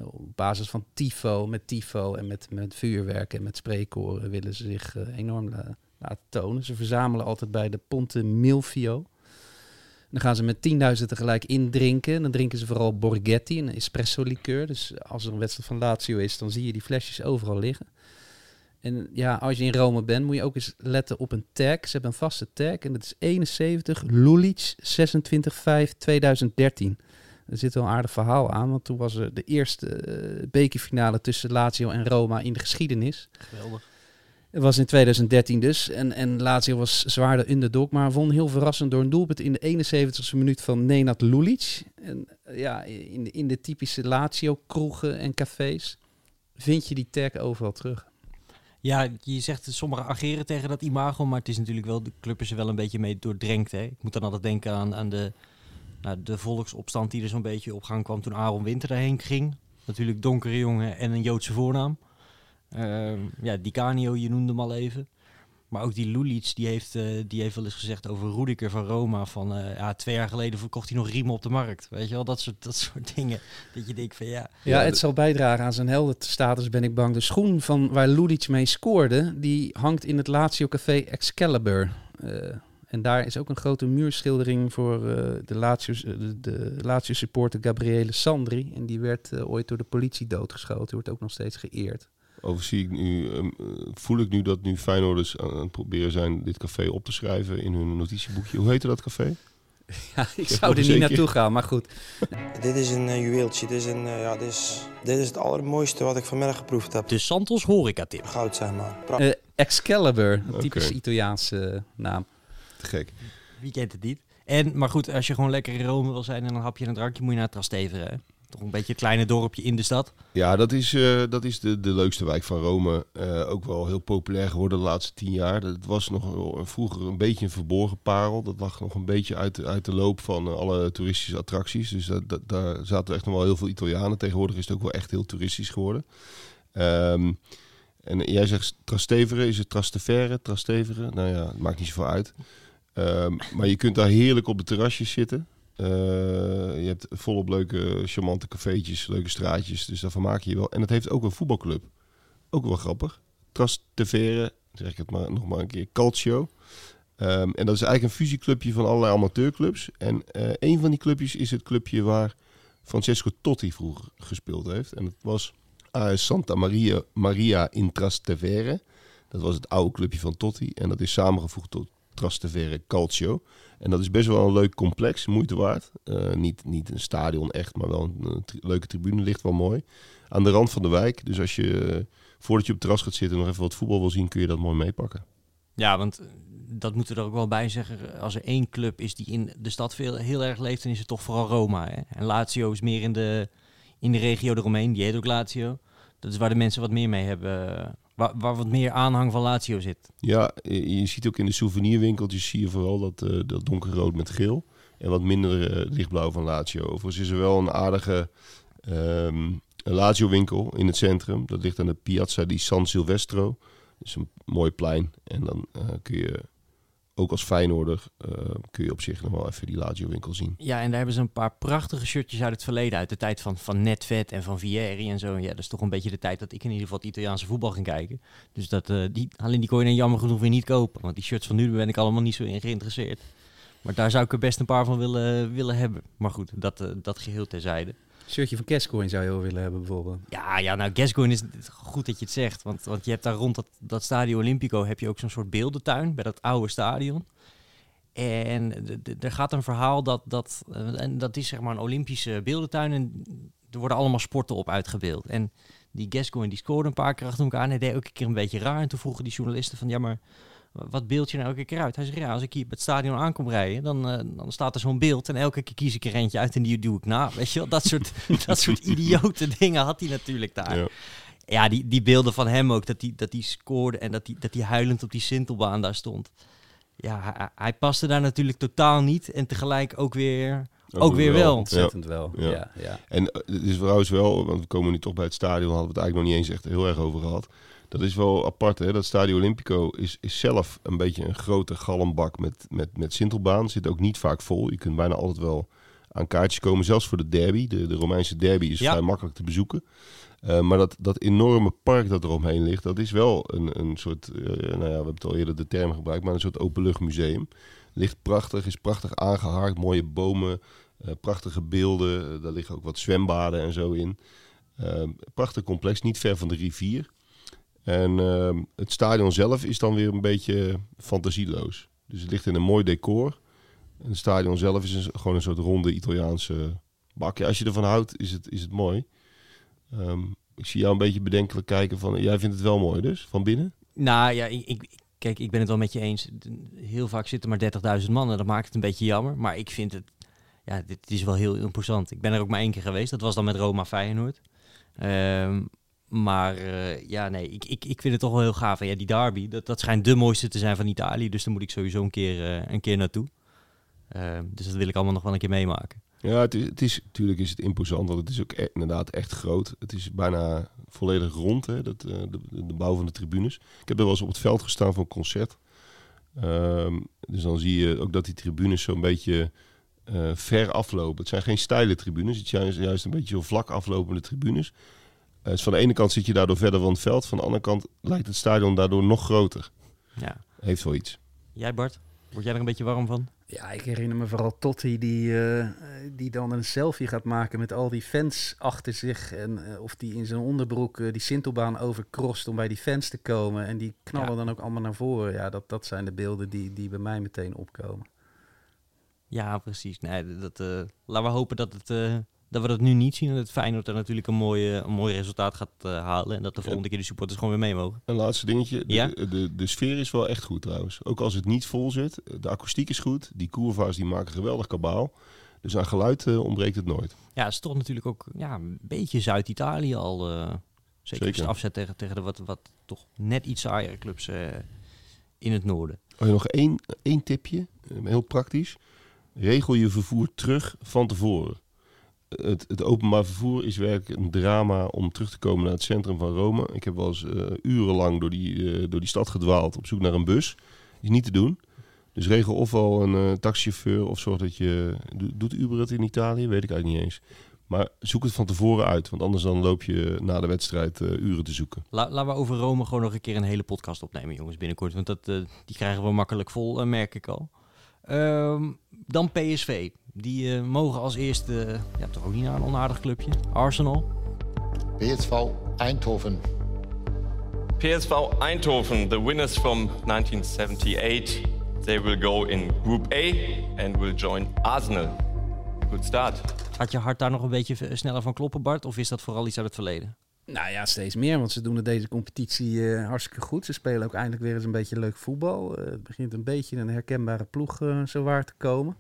op basis van tifo, met tifo en met, met vuurwerk en met spreekkoren willen ze zich eh, enorm la- laten tonen. Ze verzamelen altijd bij de Ponte Milvio. Dan gaan ze met 10.000 tegelijk indrinken. Dan drinken ze vooral Borghetti, een espresso liqueur. Dus als er een wedstrijd van Lazio is, dan zie je die flesjes overal liggen. En ja, als je in Rome bent, moet je ook eens letten op een tag. Ze hebben een vaste tag en dat is 71 Lulic 26 5 2013. Er zit wel een aardig verhaal aan, want toen was er de eerste eh, bekerfinale tussen Lazio en Roma in de geschiedenis. Geweldig. Het was in 2013 dus. En, en Lazio was zwaar de underdog, maar won heel verrassend door een doelpunt in de 71ste minuut van Nenad Lulic. En eh, ja, in de, in de typische Lazio-kroegen en cafés vind je die tag overal terug. Ja, je zegt sommigen ageren tegen dat imago, maar het is natuurlijk wel, de club is er wel een beetje mee doordrenkt. Hè? Ik moet dan altijd denken aan, aan de, nou, de volksopstand die er zo'n beetje op gang kwam toen Aaron Winter daarheen ging. Natuurlijk donkere jongen en een Joodse voornaam. Ehm, ja, Di Canio, je noemde hem al even. Maar ook die Lulic, die heeft, eh, die heeft wel eens gezegd over Rudiger van Roma. Van eh, ja, twee jaar geleden verkocht hij nog riemen op de markt. Weet je wel, dat soort, dat soort [LAUGHS] dingen. Dat je denkt van ja, Ja, het zal bijdragen aan zijn heldenstatus, ben ik bang. De schoen van waar Ludic mee scoorde, die hangt in het Lazio Café Excalibur. Eh, en daar is ook een grote muurschildering voor de, Lazio, de, Lazio supporter Gabriele Sandri. En die werd ooit door de politie doodgeschoten. Wordt ook nog steeds geëerd. Overigens zie ik nu, ehm, eh, voel ik nu dat nu Feyenoorders aan het proberen zijn dit café op te schrijven in hun notitieboekje. Hoe heette dat café? [LAUGHS] Ja, ik zou er niet naartoe gaan, maar goed. [LAUGHS] Dit is een eh, juweeltje. Dit is, een, eh, ja, dit, is, dit is het allermooiste wat ik vanmiddag geproefd heb. de Santos horeca tip. Goud, zeg maar. Excalibur, een typisch Italiaanse naam. Te gek. Wie kent het niet? En, maar goed, als je gewoon lekker in Rome wil zijn en een hapje en een drankje, moet je naar Trastevere. Toch een beetje het kleine dorpje in de stad. Ja, dat is, eh, dat is de, de leukste wijk van Rome. Eh, ook wel heel populair geworden de laatste tien jaar. Dat was nog vroeger een beetje een verborgen parel. Dat lag nog een beetje uit, uit de loop van eh, alle toeristische attracties. Dus dat, daar zaten echt nog wel heel veel Italianen. Tegenwoordig is het ook wel echt heel toeristisch geworden. Ehm, en jij zegt Trastevere, is het Trastevere, Trastevere? Nou ja, het maakt niet zoveel uit. Ehm, maar je kunt daar heerlijk op de terrasjes zitten. Eh, je hebt volop leuke, charmante cafeetjes, leuke straatjes. Dus daarvan maak je je wel. En het heeft ook een voetbalclub. Ook wel grappig. Trastevere, zeg ik het maar nog maar een keer, Calcio. Ehm, en dat is eigenlijk een fusieclubje van allerlei amateurclubs. En eh, een van die clubjes is het clubje waar Francesco Totti vroeger gespeeld heeft. En dat was AS Santa Maria, Maria in Trastevere. Dat was het oude clubje van Totti. En dat is samengevoegd tot Trastevere Calcio. En dat is best wel een leuk complex, moeite waard. Eh, niet, niet een stadion echt, maar wel een, tri- leuke tribune, ligt wel mooi. Aan de rand van de wijk. Dus als je, eh, voordat je op het terras gaat zitten en nog even wat voetbal wil zien, kun je dat mooi meepakken. Ja, want eh, dat moeten we er ook wel bij zeggen. Als er één club is die in de stad veel, heel erg leeft, dan is het toch vooral Roma. Hè? En Lazio is meer in de, in de regio eromheen. Die heet ook Lazio. Dat is waar de mensen wat meer mee hebben. Waar, wat meer aanhang van Lazio zit. Ja, je, ziet ook in de souvenirwinkeltjes zie je vooral dat, eh, dat donkerrood met geel. En wat minder eh, lichtblauw van Lazio. Overigens is er wel een aardige ehm Lazio winkel in het centrum. Dat ligt aan de Piazza di San Silvestro. Dat is een mooi plein. En dan eh, kun je ook als Feyenoorder eh, kun je op zich nog wel even die Lazio winkel zien. Ja, en daar hebben ze een paar prachtige shirtjes uit het verleden. Uit de tijd van, van Netvet en van Vieri en zo. Ja, dat is toch een beetje de tijd dat ik in ieder geval het Italiaanse voetbal ging kijken. Dus dat, eh, die, alleen die kon je dan jammer genoeg weer niet kopen. Want die shirts van nu ben ik allemaal niet zo in geïnteresseerd. Maar daar zou ik er best een paar van willen, willen hebben. Maar goed, dat, eh, dat geheel terzijde. Shirtje van Gascoigne zou je wel willen hebben bijvoorbeeld. Ja, ja nou Gascoigne is goed dat je het zegt. Want, want je hebt daar rond dat, dat Stadio Olimpico heb je ook zo'n soort beeldentuin bij dat oude stadion. En er gaat een verhaal dat, dat, eh, en dat is zeg maar een Olympische beeldentuin en er worden allemaal sporten op uitgebeeld. En die Gascoigne die scoorde een paar keer achter elkaar en deed elke keer een beetje raar. En toen vroegen die journalisten van ja, maar wat beeld je nou elke keer uit? Hij zegt ja, als ik hier bij het stadion aankom rijden, dan, eh, dan staat er zo'n beeld en elke keer kies ik er eentje uit en die doe ik na. Weet je wel, dat soort, [LAUGHS] dat soort idiote dingen had hij natuurlijk daar. Ja. Ja, die, die beelden van hem ook, dat hij dat die scoorde en dat hij dat die huilend op die Sintelbaan daar stond. Ja, hij, hij paste daar natuurlijk totaal niet en tegelijk ook weer, ook, weer wel. Ontzettend wel. Ja. Ja, ja. En eh, het is trouwens wel, want we komen nu toch bij het stadion, hadden we het eigenlijk nog niet eens echt heel erg over gehad. Dat is wel apart, hè? Dat Stadio Olimpico is, is zelf een beetje een grote galmbak met, met, met Sintelbaan. Zit ook niet vaak vol. Je kunt bijna altijd wel aan kaartjes komen. Zelfs voor de derby. De, de Romeinse derby is Ja. vrij makkelijk te bezoeken. Eh, maar dat, dat enorme park dat er omheen ligt, dat is wel een, een soort, eh, nou ja, we hebben het al eerder de term gebruikt, maar een soort openluchtmuseum. Ligt prachtig, is prachtig aangehaakt, mooie bomen, eh, prachtige beelden. Daar liggen ook wat zwembaden en zo in. Prachtig complex, niet ver van de rivier. En ehm, het stadion zelf is dan weer een beetje fantasieloos. Dus het ligt in een mooi decor. En het stadion zelf is gewoon een soort ronde Italiaanse bak. Ja, als je ervan houdt, is het, is het mooi. Ehm, ik zie jou een beetje bedenkelijk kijken van... Jij vindt het wel mooi dus, van binnen? Nou ja, ik, ik, kijk, ik ben het wel met je eens. Heel vaak zitten maar 30.000 man en dat maakt het een beetje jammer. Maar ik vind het, ja, dit is wel heel imposant. Ik ben er ook maar één keer geweest. Dat was dan met Roma Feyenoord. Ehm, maar eh, ja, nee, ik, ik, ik vind het toch wel heel gaaf. Ja, die derby, dat, dat schijnt de mooiste te zijn van Italië. Dus daar moet ik sowieso een keer, eh, een keer naartoe. Ehm, dus dat wil ik allemaal nog wel een keer meemaken. Ja, het is, het is, natuurlijk is het imposant, want het is ook e- inderdaad echt groot. Het is bijna volledig rond, hè, dat, eh, de, de bouw van de tribunes. Ik heb er wel eens op het veld gestaan voor een concert. Ehm, dus dan zie je ook dat die tribunes zo'n beetje ver aflopen. Het zijn geen steile tribunes, het zijn juist een beetje zo vlak aflopende tribunes. Eh, dus van de ene kant zit je daardoor verder van het veld, van de andere kant lijkt het stadion daardoor nog groter. Ja. Heeft wel iets. Jij Bart, word jij er een beetje warm van? Ja, ik herinner me vooral Totti die, eh, die dan een selfie gaat maken met al die fans achter zich. En eh, of die in zijn onderbroek die Sintelbaan overkrost om bij die fans te komen. En die knallen Ja. dan ook allemaal naar voren. Ja, dat, dat zijn de beelden die, die bij mij meteen opkomen. Ja, precies. Nee, dat, eh, laten we hopen dat, het, eh, dat we dat nu niet zien. En dat Feyenoord er natuurlijk een mooi, eh, een mooi resultaat gaat eh, halen. En dat de volgende keer de supporters gewoon weer mee mogen. Een laatste dingetje. De, Ja? de, de, de sfeer is wel echt goed trouwens. Ook als het niet vol zit. De akoestiek is goed. Die curva's die maken geweldig kabaal. Dus aan geluid eh, ontbreekt het nooit. Ja, het is toch natuurlijk ook ja, een beetje Zuid-Italië al. eh, zeker afzet tegen, tegen de wat, wat toch net iets saaiere clubs in het noorden. Oh, nog één, één tipje. Heel praktisch. Regel je vervoer terug van tevoren. Het, openbaar vervoer is werkelijk een drama om terug te komen naar het centrum van Rome. Ik heb wel eens eh, urenlang door die, eh, door die stad gedwaald op zoek naar een bus. Is niet te doen. Dus regel ofwel een eh, taxichauffeur of zorg dat je... do- Doet Uber het in Italië? Weet ik eigenlijk niet eens. Maar zoek het van tevoren uit. Want anders dan loop je na de wedstrijd uren te zoeken. La, laten we over Rome gewoon nog een keer een hele podcast opnemen, jongens, binnenkort. Want dat, die krijgen we makkelijk vol, merk ik al. Ehm, dan PSV. Die eh, mogen als eerste, ja, toch ook niet naar een onaardig clubje. Arsenal. PSV Eindhoven. PSV Eindhoven, the winners from 1978, they will go in Group A and will join Arsenal. Good start. Gaat je hart daar nog een beetje v- sneller van kloppen, Bart? Of is dat vooral iets uit het verleden? Nou ja, steeds meer, want ze doen het deze competitie eh, hartstikke goed. Ze spelen ook eindelijk weer eens een beetje leuk voetbal. Eh, het begint een beetje een herkenbare ploeg eh, zo waar te komen.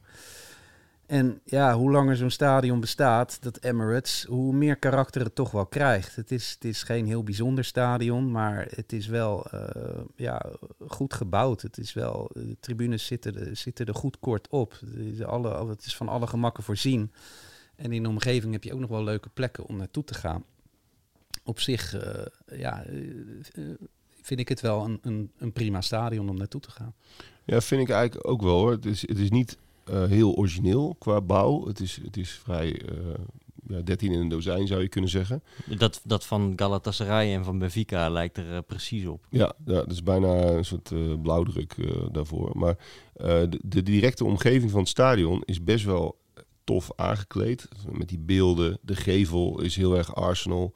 En ja, hoe langer zo'n stadion bestaat, dat Emirates, hoe meer karakter het toch wel krijgt. Het is, het is geen heel bijzonder stadion, maar het is wel ja, goed gebouwd. Het is wel, de tribunes zitten, zitten er goed kort op. Het is, het is van alle gemakken voorzien. En in de omgeving heb je ook nog wel leuke plekken om naartoe te gaan op zich, eh, ja, eh, eh, vind ik het wel een, een, een prima stadion om naartoe te gaan. Ja, vind ik eigenlijk ook wel hoor. Het is, het is niet eh, heel origineel qua bouw. Het is, het is vrij uh, ja, 13 in een dozijn zou je kunnen zeggen. Dat, dat van Galatasaray en van Benfica lijkt er uh, precies op. Ja, ja, dat is bijna een soort blauwdruk daarvoor. Maar de, de directe omgeving van het stadion is best wel tof aangekleed. Met die beelden. De gevel is heel erg Arsenal.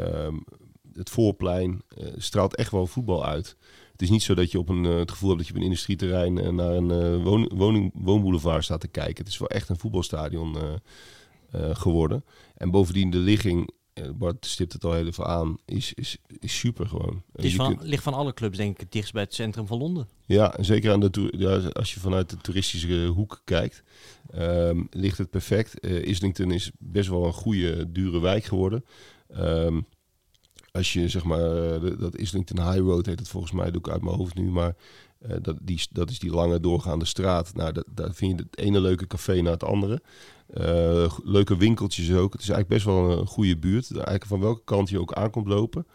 Um, het voorplein uh, straalt echt wel voetbal uit. Het is niet zo dat je op een, uh, het gevoel hebt dat je op een industrieterrein uh, naar een woon, woning, woonboulevard staat te kijken. Het is wel echt een voetbalstadion geworden. En bovendien de ligging, Bart stipt het al heel even aan, is, is, is super gewoon. Het is van, ligt van alle clubs denk ik het dichtst bij het centrum van Londen. Ja, en zeker aan de ja, als je vanuit de toeristische hoek kijkt, um, ligt het perfect. Islington is best wel een goede, dure wijk geworden. Um, als je zeg maar, uh, dat Islington High Road heet het volgens mij, doe ik uit mijn hoofd nu, maar uh, dat, die, dat is die lange doorgaande straat. Nou, dat, daar vind je het ene leuke café na het andere. Uh, leuke winkeltjes ook. Het is eigenlijk best wel een goede buurt. Eigenlijk van welke kant je ook aankomt lopen.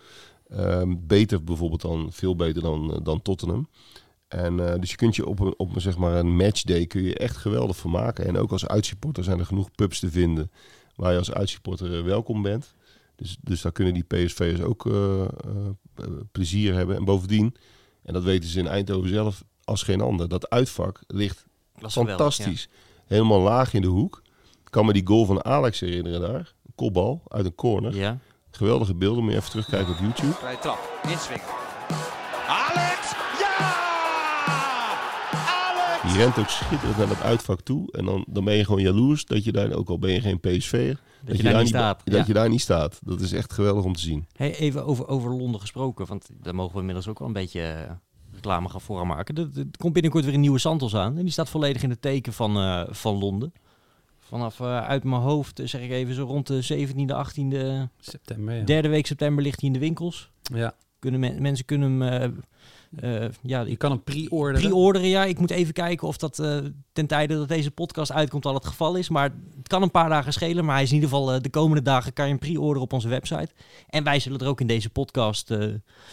Um, beter bijvoorbeeld dan, veel beter dan, dan Tottenham. En dus je kunt je op een, op zeg maar een matchday kun je echt geweldig vermaken. En ook als uitsupporter zijn er genoeg pubs te vinden waar je als uitsupporter welkom bent. Dus, dus daar kunnen die PSV'ers ook uh, uh, plezier hebben. En bovendien, en dat weten ze in Eindhoven zelf als geen ander, dat uitvak ligt fantastisch. Helemaal laag in de hoek. Ik kan me die goal van Alex herinneren daar. Een kopbal uit een corner. Ja. Geweldige beelden, moet je even terugkijken op YouTube. Vrije trap, inswingen. Die rent ook schitterend naar het uitvak toe. En dan, dan ben je gewoon jaloers dat je daar, ook al ben je geen PSV'er, dat, je, daar, niet staat. Dat ja. je daar niet staat. Dat is echt geweldig om te zien. Hey, even over, over Londen gesproken, want daar mogen we inmiddels ook wel een beetje uh, reclame gaan voor maken. Er, er, komt binnenkort weer een nieuwe Santos aan en die staat volledig in het teken van, uh, van Londen. Vanaf uh, uit mijn hoofd, zeg ik even, zo rond de 17e, 18e september. Ja. Derde week september ligt hij in de winkels. Ja. Kunnen men, mensen kunnen hem uh, ja, je kan hem pre-orderen. Pre-orderen, ja. Ik moet even kijken of dat uh, ten tijde dat deze podcast uitkomt al het geval is. Maar het kan een paar dagen schelen. Maar hij is in ieder geval uh, de komende dagen kan je hem pre-orderen op onze website. En wij zullen er ook in deze podcast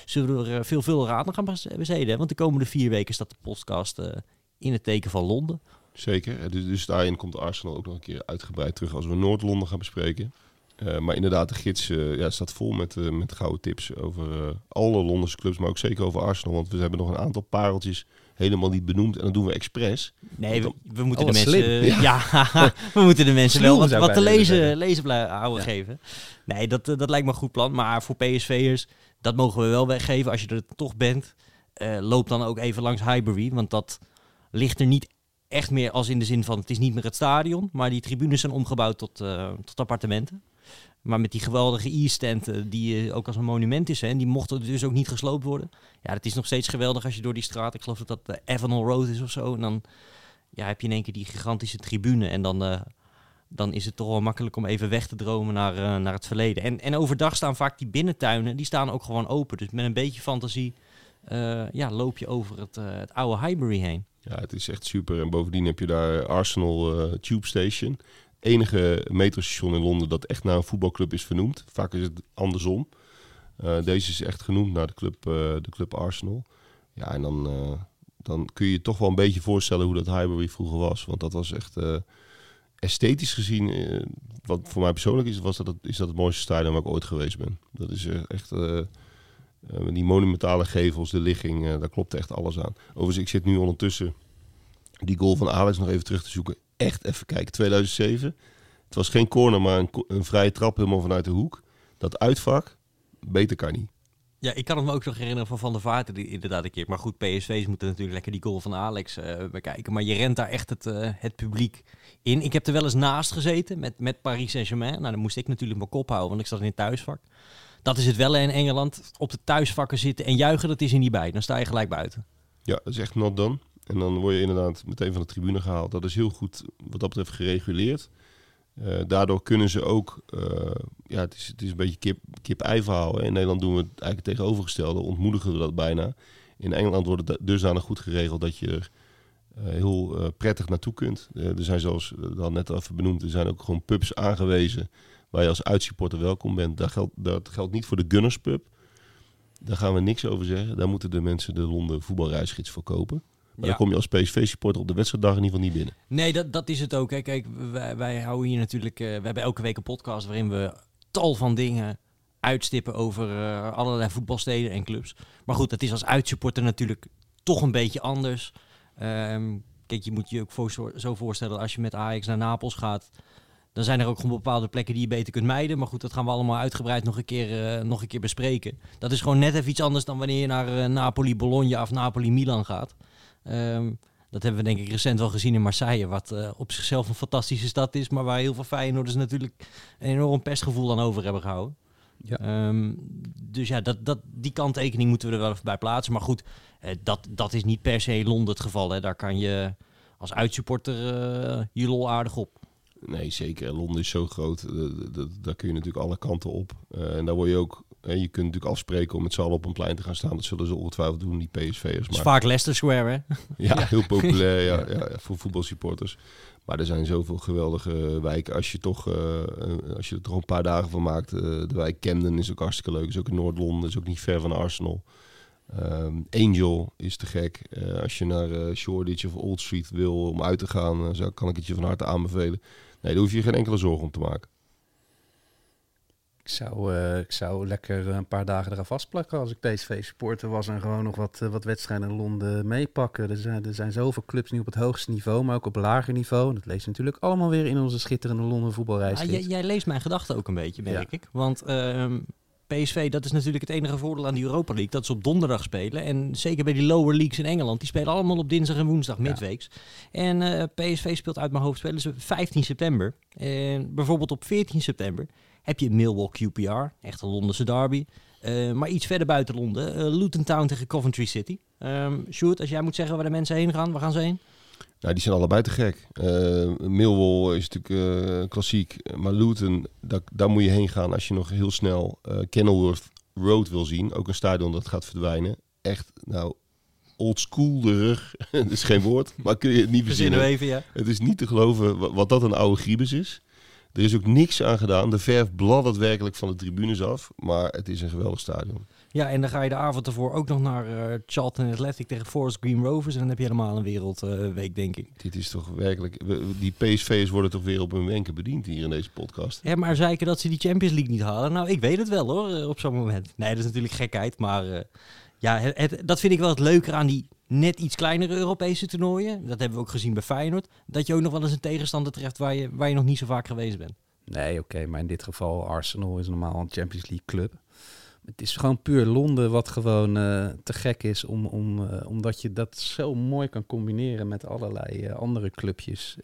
zullen er veel, veel raad aan gaan besteden. Want de komende vier weken staat de podcast in het teken van Londen. Zeker. Dus, dus daarin komt Arsenal ook nog een keer uitgebreid terug als we Noord-Londen gaan bespreken. Uh, maar inderdaad, de gids uh, ja, staat vol met, uh, met gouden tips over alle Londense clubs, maar ook zeker over Arsenal. Want we hebben nog een aantal pareltjes helemaal niet benoemd en dat doen we expres. Nee, we, we, moeten de mensen, [LAUGHS] ja. ja [LAUGHS] we moeten de mensen wel wat, wat te lezen, lezen houden ja. geven. Nee, dat, dat lijkt me een goed plan. Maar voor PSV'ers, dat mogen we wel weggeven. Als je er toch bent, loop dan ook even langs Highbury, want dat ligt er niet echt meer als in de zin van het is niet meer het stadion, maar die tribunes zijn omgebouwd tot, tot appartementen. Maar met die geweldige e-stand, die ook als een monument is, en die mochten dus ook niet gesloopt worden. Ja, het is nog steeds geweldig als je door die straat, ik geloof dat dat de Avenel Road is of zo, en dan ja, heb je in één keer die gigantische tribune. En dan, uh, dan is het toch wel makkelijk om even weg te dromen naar, naar het verleden. En, en overdag staan vaak die binnentuinen, die staan ook gewoon open. Dus met een beetje fantasie ja, loop je over het, het oude Highbury heen. Ja, het is echt super. En bovendien heb je daar Arsenal Tube Station enige metrostation in Londen dat echt naar een voetbalclub is vernoemd. Vaak is het andersom. Uh, deze is echt genoemd naar de club, uh, de club Arsenal. Ja, en dan, uh, dan kun je je toch wel een beetje voorstellen hoe dat Highbury vroeger was. Want dat was echt esthetisch gezien, wat voor mij persoonlijk is, was dat, is dat het mooiste stadion waar ik ooit geweest ben. Dat is echt, die monumentale gevels, de ligging, daar klopt echt alles aan. Overigens, ik zit nu ondertussen die goal van Alex nog even terug te zoeken echt even kijken. 2007. Het was geen corner, maar een, een vrije trap helemaal vanuit de hoek. Dat uitvak, beter kan niet. Ja, ik kan het me ook nog herinneren van Van der Vaart die inderdaad een keer. Maar goed, PSV's moeten natuurlijk lekker die goal van Alex uh, bekijken. Maar je rent daar echt het, uh, het publiek in. Ik heb er wel eens naast gezeten met, met Paris Saint-Germain. Nou, dan moest ik natuurlijk mijn kop houden, want ik zat in het thuisvak. Dat is het wel in Engeland. Op de thuisvakken zitten en juichen, dat is er niet bij. Dan sta je gelijk buiten. Ja, dat is echt not done. En dan word je inderdaad meteen van de tribune gehaald. Dat is heel goed wat dat betreft gereguleerd. Uh, daardoor kunnen ze ook, uh, ja, het is, het is een beetje kip, kip-ei verhaal. In Nederland doen we het eigenlijk tegenovergestelde, ontmoedigen we dat bijna. In Engeland wordt het dusdanig goed geregeld dat je er uh, heel prettig naartoe kunt. er zijn zoals al net even benoemd, er zijn ook gewoon pubs aangewezen waar je als uitsupporter welkom bent. Dat geldt, dat geldt niet voor de Gunners pub. Daar gaan we niks over zeggen. Daar moeten de mensen de Londen voetbalreisgids voor kopen. Maar Ja. dan kom je als PSV-supporter op de wedstrijddag in ieder geval niet binnen. Nee, dat, dat is het ook. Hè. Kijk, wij, wij houden hier natuurlijk... eh, we hebben elke week een podcast waarin we tal van dingen uitstippen over eh, allerlei voetbalsteden en clubs. Maar goed, dat is als uitsupporter natuurlijk toch een beetje anders. Ehm, kijk, je moet je ook voor, zo voorstellen als je met Ajax naar Napels gaat... Dan zijn er ook gewoon bepaalde plekken die je beter kunt mijden. Maar goed, dat gaan we allemaal uitgebreid nog een keer, eh, nog een keer bespreken. Dat is gewoon net even iets anders dan wanneer je naar eh, Napoli, Bologna of Napoli, Milan gaat. Ehm, dat hebben we denk ik recent wel gezien in Marseille. Wat eh, op zichzelf een fantastische stad is. Maar waar heel veel Feyenoorders natuurlijk een enorm pestgevoel aan over hebben gehouden. Ja. Ehm, dus ja, dat, dat, die kanttekening moeten we er wel even bij plaatsen. Maar goed, eh, dat, dat is niet per se Londen het geval. Hè. Daar kan je als uitsupporter eh, je lol aardig op. Nee, zeker. Londen is zo groot. dat- daar kun je natuurlijk alle kanten op. En daar word je ook... je kunt natuurlijk afspreken om met z'n allen op een plein te gaan staan. Dat zullen ze ongetwijfeld doen, die PSV'ers. Het is vaak Leicester Square, hè? Ja, [LAUGHS] heel populair ja, [LAUGHS] ja, ja, voor voetbalsupporters. Maar er zijn zoveel geweldige wijken. Als je, toch, eh, als je er toch een paar dagen van maakt. eh, de wijk Camden is ook hartstikke leuk. Is ook in Noord-Londen. Is ook niet ver van Arsenal. Ehm, Angel is te gek. Eh, als je naar Shoreditch of Old Street wil om uit te gaan, zou, kan ik het je van harte aanbevelen. Nee, daar hoef je geen enkele zorgen om te maken. Ik zou, eh, ik zou lekker een paar dagen eraan vastplakken als ik PSV-supporter was en gewoon nog wat, eh, wat wedstrijden in Londen meepakken. Er zijn, er zijn zoveel clubs nu op het hoogste niveau, maar ook op lager niveau. Dat lees je natuurlijk allemaal weer in onze schitterende Londen voetbalreis. Ah, jij, jij leest mijn gedachten ook een beetje, merk Ja. ik. Want ehm, PSV, dat is natuurlijk het enige voordeel aan die Europa League. Dat ze op donderdag spelen. En zeker bij die lower leagues in Engeland. Die spelen allemaal op dinsdag en woensdag, midweeks. En eh, PSV speelt uit mijn hoofd, spelen ze 15 september. En bijvoorbeeld op 14 september heb je Millwall QPR. Echt een Londense derby. Eh, maar iets verder buiten Londen. eh, Luton Town tegen Coventry City. Ehm Sjoerd, als jij moet zeggen waar de mensen heen gaan, waar gaan ze heen? Nou, die zijn allebei te gek. Eh Millwall is natuurlijk klassiek. Maar Luton, daar, daar moet je heen gaan als je nog heel snel Kenilworth Road wil zien. Ook een stadion dat gaat verdwijnen. Echt, nou, oldschoolerig. [LAUGHS] dat is geen woord, maar kun je het niet Verzinnen even, ja. Het is niet te geloven wa- wat dat een oude griebus is. Er is ook niks aan gedaan. De verf bladdert werkelijk van de tribunes af. Maar het is een geweldig stadion. Ja, en dan ga je de avond ervoor ook nog naar eh, Charlton Athletic tegen Forest Green Rovers. En dan heb je helemaal een wereldweek, denk ik. Dit is toch werkelijk... we- Die PSV'ers worden toch weer op hun wenken bediend hier in deze podcast. Ja, maar zeiken dat ze die Champions League niet halen. Nou, ik weet het wel hoor, eh, op zo'n moment. Nee, dat is natuurlijk gekheid. Maar eh, ja, het, het- dat vind ik wel het leuker aan die net iets kleinere Europese toernooien. Dat hebben we ook gezien bij Feyenoord. Dat je ook nog wel eens een tegenstander treft waar je, waar je nog niet zo vaak geweest bent. Nee, oké, maar in dit geval Arsenal is normaal een Champions League club. Het is gewoon puur Londen wat gewoon eh, te gek is, om, om, eh, omdat je dat zo mooi kan combineren met allerlei eh, andere clubjes.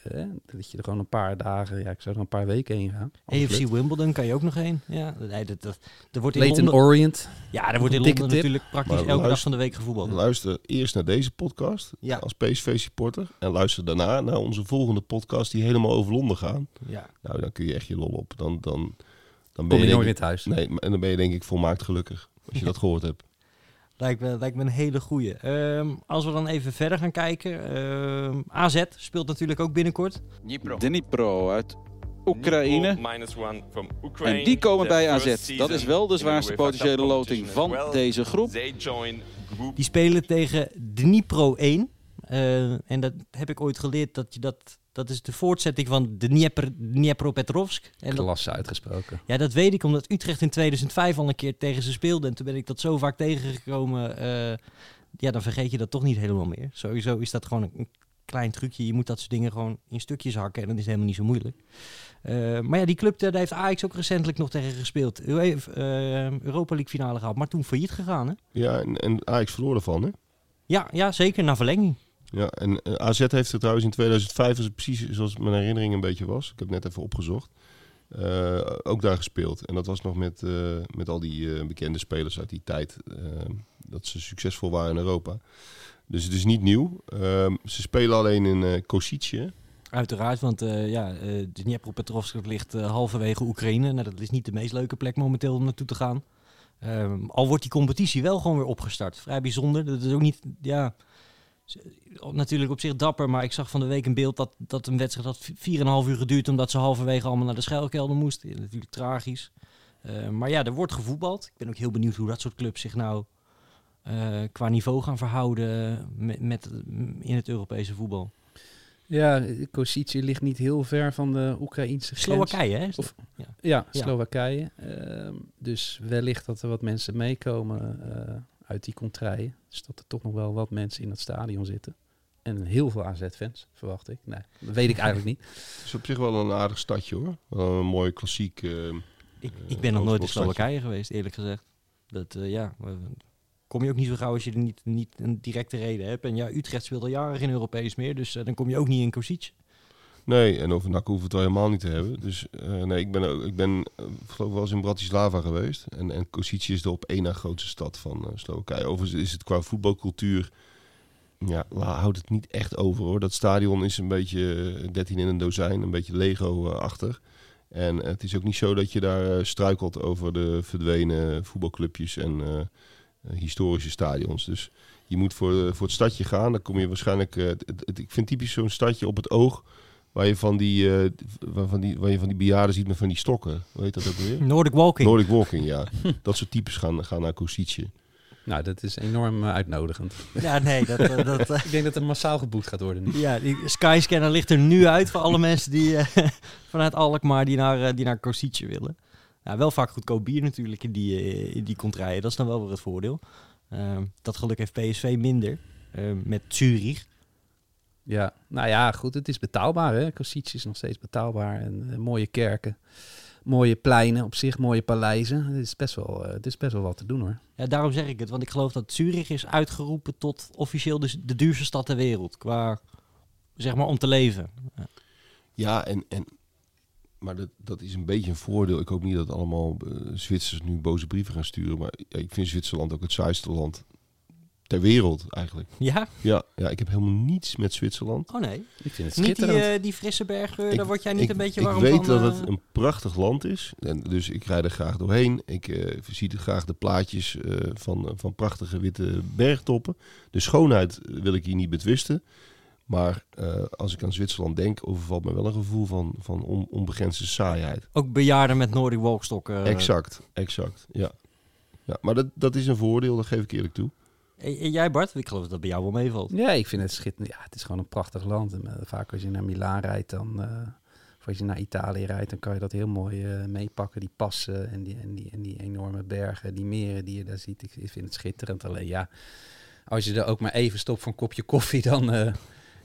dat je er gewoon een paar dagen, ja, ik zou er een paar weken heen gaan. AFC lukt. Wimbledon kan je ook nog heen. Ja, nee, dat, dat, er wordt in Londen... Orient. Ja, er wordt in Een dikke Londen tip. natuurlijk praktisch Maar elke dag van de week gevoetbald. Luister eerst naar deze podcast Ja. als PSV-supporter. En luister daarna naar onze volgende podcast die helemaal over Londen gaan. Ja. Nou, dan kun je echt je lol op. Dan, dan, dan Kom je denk nooit ik- in het huis. Nee, maar- en dan ben je denk ik volmaakt gelukkig. Als je [LAUGHS] dat gehoord hebt. Lijkt me, lijkt me een hele goeie. Ehm, als we dan even verder gaan kijken. ehm, AZ speelt natuurlijk ook binnenkort. Dnipro uit Oekraïne. Minus one from Ukraine. En die komen bij AZ. Dat is wel de zwaarste potentiële loting van deze groep. Die spelen tegen Dnipro 1. Eh, en dat heb ik ooit geleerd dat je dat. Dat is de voortzetting van Dnieper, Dniepropetrovsk. En dat, Klasse uitgesproken. ja, dat weet ik omdat Utrecht in 2005 al een keer tegen ze speelde. En toen ben ik dat zo vaak tegengekomen. eh, ja, dan vergeet je dat toch niet helemaal meer. Sowieso is dat gewoon een, klein trucje. Je moet dat soort dingen gewoon in stukjes hakken. En dat is helemaal niet zo moeilijk. Eh, maar ja, die club daar heeft Ajax ook recentelijk nog tegen gespeeld. U heeft eh, Europa League finale gehaald, maar toen failliet gegaan. Hè? Ja, en, en Ajax verloor ervan, hè? Ja, ja, zeker. Na verlenging. Ja, en eh, AZ heeft er trouwens in 2005, als precies zoals mijn herinnering een beetje was. Ik heb net even opgezocht. eh, ook daar gespeeld. En dat was nog met, eh, met al die bekende spelers uit die tijd. dat ze succesvol waren in Europa. Dus het is niet nieuw. Ehm, ze spelen alleen in eh Kosice. Uiteraard, want eh ja, dat ligt halverwege Oekraïne. Nou, dat is niet de meest leuke plek momenteel om naartoe te gaan. Ehm, al wordt die competitie wel gewoon weer opgestart. Vrij bijzonder. Dat is ook niet, ja, natuurlijk op zich dapper. Maar ik zag van de week een beeld dat, dat een wedstrijd had 4,5 uur geduurd. Omdat ze halverwege allemaal naar de schuilkelder moesten. Ja, natuurlijk tragisch. Eh, maar ja, er wordt gevoetbald. Ik ben ook heel benieuwd hoe dat soort clubs zich nou eh, qua niveau gaan verhouden met, met, in het Europese voetbal. Ja, Kosice ligt niet heel ver van de Oekraïnse grens. Slowakije, hè? Of, ja. ja, Ja. Slowakije. Ehm, dus wellicht dat er wat mensen meekomen eh, uit die contraien. Dus dat er toch nog wel wat mensen in het stadion zitten. En heel veel AZ-fans, verwacht ik. Nee, dat weet ik eigenlijk niet. [LAUGHS] Het is op zich wel een aardig stadje hoor. Wel een mooi klassiek. eh, Ik, ik ben nog nooit in. Slowakije geweest, eerlijk gezegd. Dat, eh, ja, kom je ook niet zo gauw als je er niet, niet een directe reden hebt. En ja, Utrecht speelt al jaren geen Europees meer, dus eh, dan kom je ook niet in Kosic. Nee, en over NAC hoeven we het wel helemaal niet te hebben. Dus eh, nee, ik ben, ik ben eh, geloof ik wel eens in Bratislava geweest. En, en Kosice is de op één na grootste stad van eh, Slowakije. Overigens is het qua voetbalcultuur... Ja, houdt het niet echt over hoor. Dat stadion is een beetje eh, 13 in een dozijn, een beetje Lego-achtig. En het is ook niet zo dat je daar struikelt over de verdwenen voetbalclubjes en historische stadions. Dus je moet voor, voor het stadje gaan. Dan kom je waarschijnlijk... ik vind typisch zo'n stadje op het oog... Waar je van die, eh, waar van die, waar je van die bejaarden ziet met van die stokken. Hoe heet dat ook weer? Nordic Walking. Nordic Walking, ja. [LAUGHS] dat soort types gaan, gaan naar Kosice. Nou, dat is enorm eh, uitnodigend. Ja, nee, dat... eh, dat [LAUGHS] ik denk dat er massaal geboekt gaat worden nu. ja, die Skyscanner ligt er nu uit voor alle mensen die eh, [LAUGHS] vanuit Alkmaar die naar, die naar willen. Ja, wel vaak goedkoop bier natuurlijk in die, in die contraien. Dat is dan wel weer het voordeel. Ehm, dat geluk heeft PSV minder. met Zurich. Ja, nou ja, goed, het is betaalbaar. hè. Kosice is nog steeds betaalbaar. En eh, mooie kerken, mooie pleinen op zich, mooie paleizen. Het is best wel, eh, het is best wel wat te doen hoor. Ja, daarom zeg ik het. Want ik geloof dat Zurich is uitgeroepen tot officieel de, de duurste stad ter wereld. Qua, zeg maar, om te leven. Ja. Ja, en, en, maar dat, dat is een beetje een voordeel. Ik hoop niet dat allemaal eh, Zwitsers nu boze brieven gaan sturen. Maar ja, ik vind Zwitserland ook het saaiste land ter wereld eigenlijk. Ja? Ja, ja ik heb helemaal niets met Zwitserland. Oh nee. Ik vind het Niet die, schitterend. eh, die frisse bergen, Ik- daar word jij niet ik- een beetje ik warm weet van? dat eh? het een prachtig land is. En dus ik rijd er graag doorheen. Ik eh, zie er graag de plaatjes eh, van, van prachtige witte bergtoppen. De schoonheid wil ik hier niet betwisten. Maar eh, als ik aan Zwitserland denk, overvalt me wel een gevoel van, van on, onbegrensde saaiheid. Ook bejaarden met Nordic Walkstokken. exact, exact. Ja. ja maar dat, dat is een voordeel, dat geef ik eerlijk toe. En- jij Bart? Ik geloof dat dat bij jou wel meevalt. Ja, ik vind het schitterend. Ja, het is gewoon een prachtig land. En, eh, vaak als je naar Milaan rijdt, dan, eh, of als je naar Italië rijdt, dan kan je dat heel mooi eh, meepakken. Die passen en die, en, die, en die enorme bergen, die meren die je daar ziet. Ik, ik vind het schitterend. Alleen ja, als je er ook maar even stopt voor een kopje koffie, dan,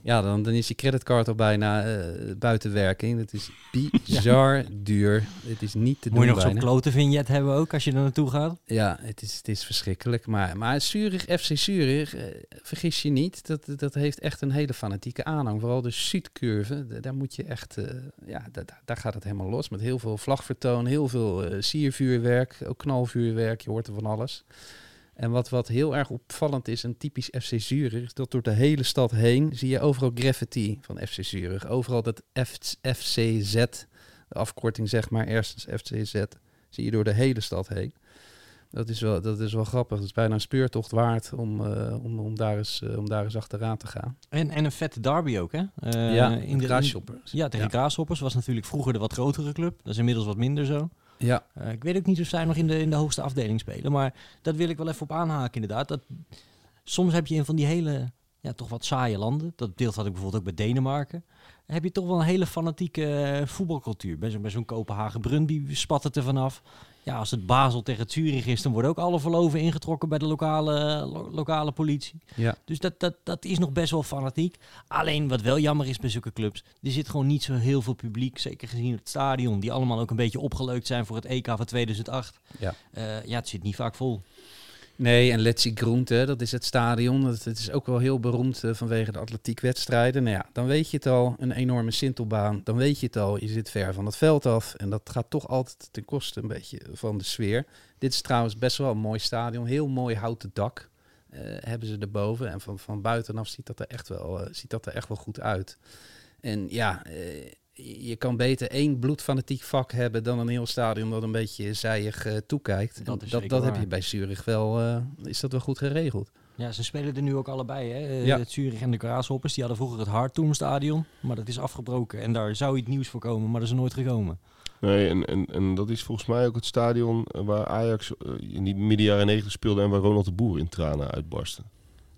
ja, dan, dan is je creditcard al bijna eh, buiten werking. Het is [LAUGHS] bizar duur. Het is niet te Moet je doen nog zo'n klote vignet hebben ook als je er naartoe gaat? Ja, het is, het is verschrikkelijk. Maar, maar Zurich, FC Zurich, eh, vergis je niet, dat, dat heeft echt een hele fanatieke aanhang. Vooral de Zuidcurve, daar moet je echt, eh, ja, da- da- daar gaat het helemaal los. Met heel veel vlagvertoon, heel veel siervuurwerk, ook knalvuurwerk, je hoort er van alles. En wat, wat heel erg opvallend is, en typisch FC Zurich, is dat door de hele stad heen zie je overal graffiti van FC Zurich. Overal dat F, FCZ, de afkorting zeg maar, ergens FCZ, zie je door de hele stad heen. Dat is wel, dat is wel grappig. Het is bijna een speurtocht waard om, eh, om, om, daar, eens, eh, om daar eens achteraan te gaan. En, en een vette derby ook, hè? Eh, Ja, in de Grashoppers. Ja, tegen Ja. Graashoppers was natuurlijk vroeger de wat grotere club. Dat is inmiddels wat minder zo. Ja. Eh, ik weet ook niet of zij nog in de, in de hoogste afdeling spelen. Maar dat wil ik wel even op aanhaken, inderdaad. Dat, soms heb je in van die hele, ja, toch wat saaie landen. Dat beeld had ik bijvoorbeeld ook bij Denemarken. Heb je toch wel een hele fanatieke eh, voetbalcultuur. Bij zo'n Kopenhagen Brøndby spat het er vanaf. Ja, als het Basel tegen Zurich is, dan worden ook alle verloven ingetrokken bij de lokale, lo- lokale politie. Ja. Dus dat, dat, dat is nog best wel fanatiek. Alleen wat wel jammer is bij zulke clubs, er zit gewoon niet zo heel veel publiek, zeker gezien het stadion, die allemaal ook een beetje opgeleukt zijn voor het EK van 2008. Ja. Eh, ja, het zit niet vaak vol. Nee, en Letzi Groent, hè, dat is het stadion. Dat, is ook wel heel beroemd eh, vanwege de atletiekwedstrijden. Nou ja, dan weet je het al, een enorme sintelbaan. Dan weet je het al, je zit ver van het veld af. En dat gaat toch altijd ten koste een beetje van de sfeer. Dit is trouwens best wel een mooi stadion. Heel mooi houten dak eh, hebben ze erboven. En van, van buitenaf ziet dat, er echt wel, eh, ziet dat er echt wel goed uit. En ja, je kan beter één bloedfanatiek vak hebben dan een heel stadion dat een beetje zijig eh, toekijkt. Dat En dat, heb je bij Zurich wel, eh, is dat wel goed geregeld. Ja, ze spelen er nu ook allebei. Hè? Eh, Ja. Het Zurich en de Graashoppers, die hadden vroeger het Harttoom stadion. Maar dat is afgebroken en daar zou iets nieuws voor komen, maar dat is er nooit gekomen. Nee, en, en, en dat is volgens mij ook het stadion waar Ajax in die midden jaren 90 speelde en waar Ronald de Boer in tranen uitbarstte.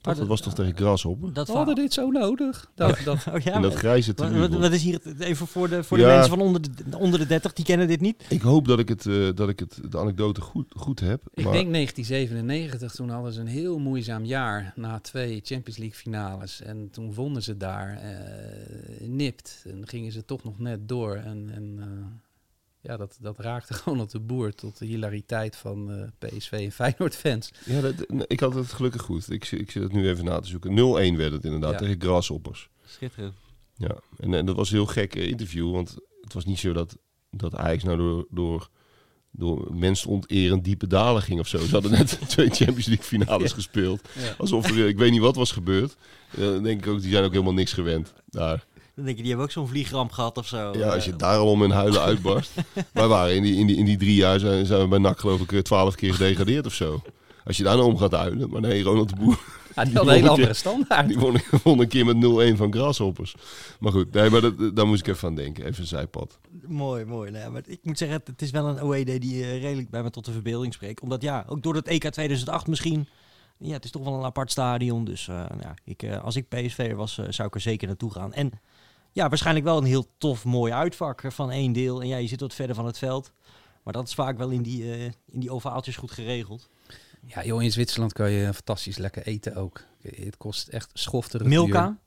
Dat, dat- was toch tegen Grasshopper? Dat We hadden dit zo nodig. [LAUGHS] Dat, dat, Oh ja, In dat grijze wat, tribune. wat, wat is hier het- even voor de, voor de mensen van onder de, onder de 30, die kennen dit niet? Ik hoop dat ik, het, eh, dat ik het, de anekdote goed, goed heb. ik maar denk 1997, toen hadden ze een heel moeizaam jaar na twee Champions League finales. En toen vonden ze daar eh, nipt. En gingen ze toch nog net door. En, en eh, ja, dat, dat raakte [LAUGHS] gewoon op de boer tot de hilariteit van eh, PSV en Feyenoord fans. ja, dat, ik had het gelukkig goed. Ik, ik zit het nu even na te zoeken. 0-1 werd het inderdaad Ja. tegen Grasshoppers. Schitterend. Ja, en, en dat was een heel gek eh, interview, want het was niet zo dat, dat Ajax nou door, door, door mensen onterend diepe dalen ging of zo. Ze hadden net [LAUGHS] twee Champions League finales Ja. gespeeld. Ja. Alsof er, eh, ik weet niet wat was gebeurd. Dan denk ik ook, die zijn ook helemaal niks gewend daar. Dan denk je, die hebben ook zo'n vliegramp gehad of zo. Ja, als je Eh, daar al om in huilen [LAUGHS] uitbarst. Wij waren in die, in, die, in die drie jaar zijn, zijn we bij NAC geloof ik eh, twaalf keer gedegradeerd of zo. Als je daar nou om gaat huilen. Maar nee, Ronald de Boer. Ja, die had een [LAUGHS] hele andere standaard. Die won, won een keer met 0-1 van Grasshoppers. Maar goed, nee, maar dat, daar moest ik even aan denken. Even een zijpad. Mooi, mooi. Nou ja, maar ik moet zeggen, het, is wel een OED die eh, redelijk bij me tot de verbeelding spreekt. Omdat ja, ook door het EK 2008 misschien... Ja, het is toch wel een apart stadion. Dus eh, ja, ik, eh, als ik PSV'er was, eh, zou ik er zeker naartoe gaan. En ja, waarschijnlijk wel een heel tof, mooi uitvak eh, van één deel. En ja, je zit wat verder van het veld. Maar dat is vaak wel in die, eh, in die ovaaltjes goed geregeld. Ja, joh, in Zwitserland kan je fantastisch lekker eten ook. Het kost echt schofterig Milka?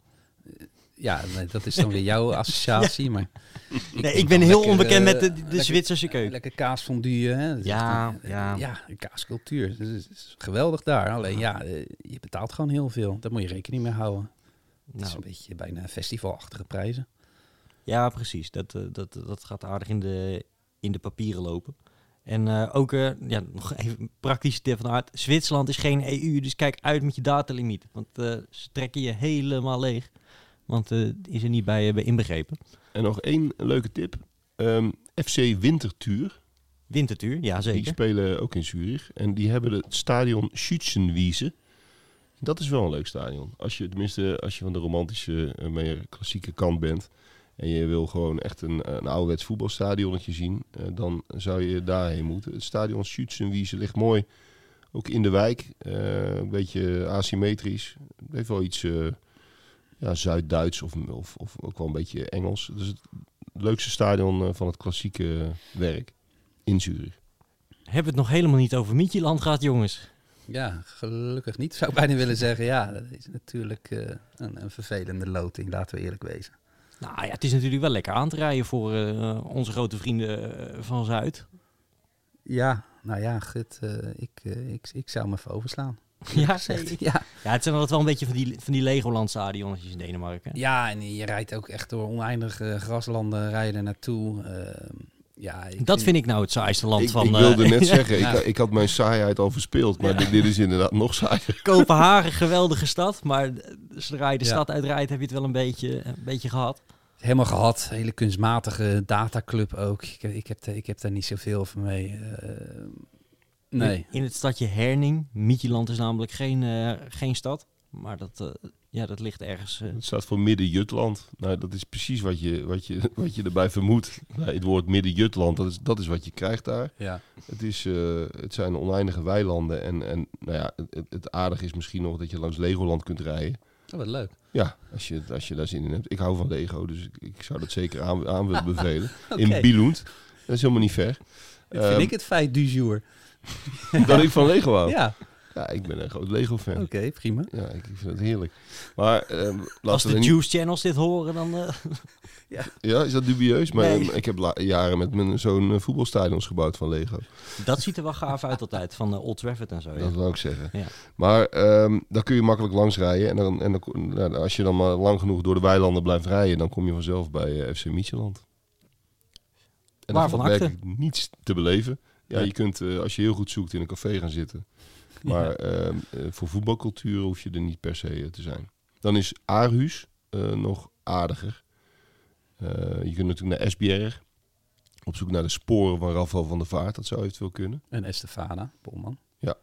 duur. Ja, nee, dat is dan weer jouw [LAUGHS] associatie, maar... Nee, vind ik ben heel lekker, onbekend eh, met de, de lekker- Zwitserse keuken. Lekker kaasfondue, hè. Dat is Ja, echt ja. Ja, kaascultuur. Dat is, is geweldig daar. Alleen ja, eh, je betaalt gewoon heel veel. Daar moet je rekening mee houden. Het is Nou. een beetje bijna festivalachtige prijzen. Ja, precies. Dat, eh, dat, dat gaat aardig in de, in de papieren lopen. En eh, ook, eh, ja, nog even een praktische tip van hart. Zwitserland is geen EU, dus kijk uit met je datalimiet. Want eh, ze trekken je helemaal leeg. Want eh is er niet bij, bij inbegrepen. En nog één leuke tip. Ehm, FC Winterthur. Wintertuur, ja Die zeker. spelen ook in Zurich. En die hebben het stadion Schützenwiese. Dat is wel een leuk stadion. Als je, tenminste, als je van de romantische, eh, meer klassieke kant bent. En je wil gewoon echt een, een ouderwets voetbalstadionnetje zien. eh, dan zou je daarheen moeten. Het stadion Schützenwiese ligt mooi. Ook in de wijk. eh, een beetje asymmetrisch. Het heeft wel iets ja, Zuid-Duits of, of, ook wel een beetje Engels. Dus het leukste stadion van het klassieke werk in Zurich. Hebben we het nog helemaal niet over Mietjeland gehad, jongens? Ja, gelukkig niet. Zou ik bijna willen zeggen. Ja, dat is natuurlijk eh, een, een vervelende loting, laten we eerlijk wezen. Nou ja, het is natuurlijk wel lekker aan te rijden voor eh, onze grote vrienden eh, van Zuid. Ja, nou ja, gut, ik, ik, ik zou me even overslaan. [LAUGHS] Ja, nee. ja. Ja, het zijn altijd wel een beetje van die, van die Legoland stadionnetjes in Denemarken. ja, en je rijdt ook echt door oneindige graslanden rijden naartoe. Ja, ik Dat vind ik nou het saaiste land Ik, van... ik wilde eh, net [LAUGHS] zeggen, Ja. ik, ik had mijn saaiheid al verspeeld. Maar dit, dit is inderdaad nog saaier. Kopenhagen, geweldige stad. Maar eh, zodra je de Ja. stad uitrijdt, heb je het wel een beetje, een beetje gehad. Helemaal gehad. Hele kunstmatige dataclub ook. Ik, ik, heb, daar- ik heb daar niet zoveel van mee. eh, nee. In, in het stadje Herning. Mietjeland is namelijk geen, eh, geen stad. Maar dat, eh, ja, dat ligt ergens... eh, Het staat voor Midden-Jutland. Nou, dat is precies wat je, wat je, [LAUGHS] wat je erbij vermoedt. Bij het woord Midden-Jutland, dat is, dat is wat je krijgt daar. Ja. Het, is, eh, het zijn oneindige weilanden. En, en nou ja, het, het aardige is misschien nog dat je langs Legoland kunt rijden. Oh, wat leuk. Ja, als je, als je daar zin in hebt. Ik hou van Lego, dus ik, ik zou dat zeker aan, aan willen [LAUGHS] bevelen. In Billund. Dat is helemaal niet ver. Dit vind Ehm, ik het feit du jour. [LAUGHS] dat ik van Lego hou. Ja, Ja, ik ben een groot Lego-fan. oké, prima. Ja, ik, vind het heerlijk. Maar ehm, als de niet... Juice Channels dit horen, dan... eh, [LAUGHS] Ja, is dat dubieus? Maar Nee. ehm, ik heb jaren met mijn zoon eh, voetbalstadions gebouwd van Lego. dat ziet er wel gaaf uit altijd, van eh, Old Trafford en zo. Ja. Dat wil ik zeggen. Ja. Maar ehm daar kun je makkelijk langs rijden. En, dan, en dan, nou, als je dan maar lang genoeg door de weilanden blijft rijden, dan kom je vanzelf bij FC Micheland. En daar Waarvan werkelijk niets te beleven. Ja, je kunt eh, als je heel goed zoekt in een café gaan zitten. Maar ehm, eh, voor voetbalcultuur hoef je er niet per se eh, te zijn. Dan is Aarhus eh, nog aardiger. Je kunt natuurlijk naar Esbjerg. Op zoek naar de sporen van Rafael van der Vaart. Dat zou eventueel kunnen. En Estefana, Polman. Ja.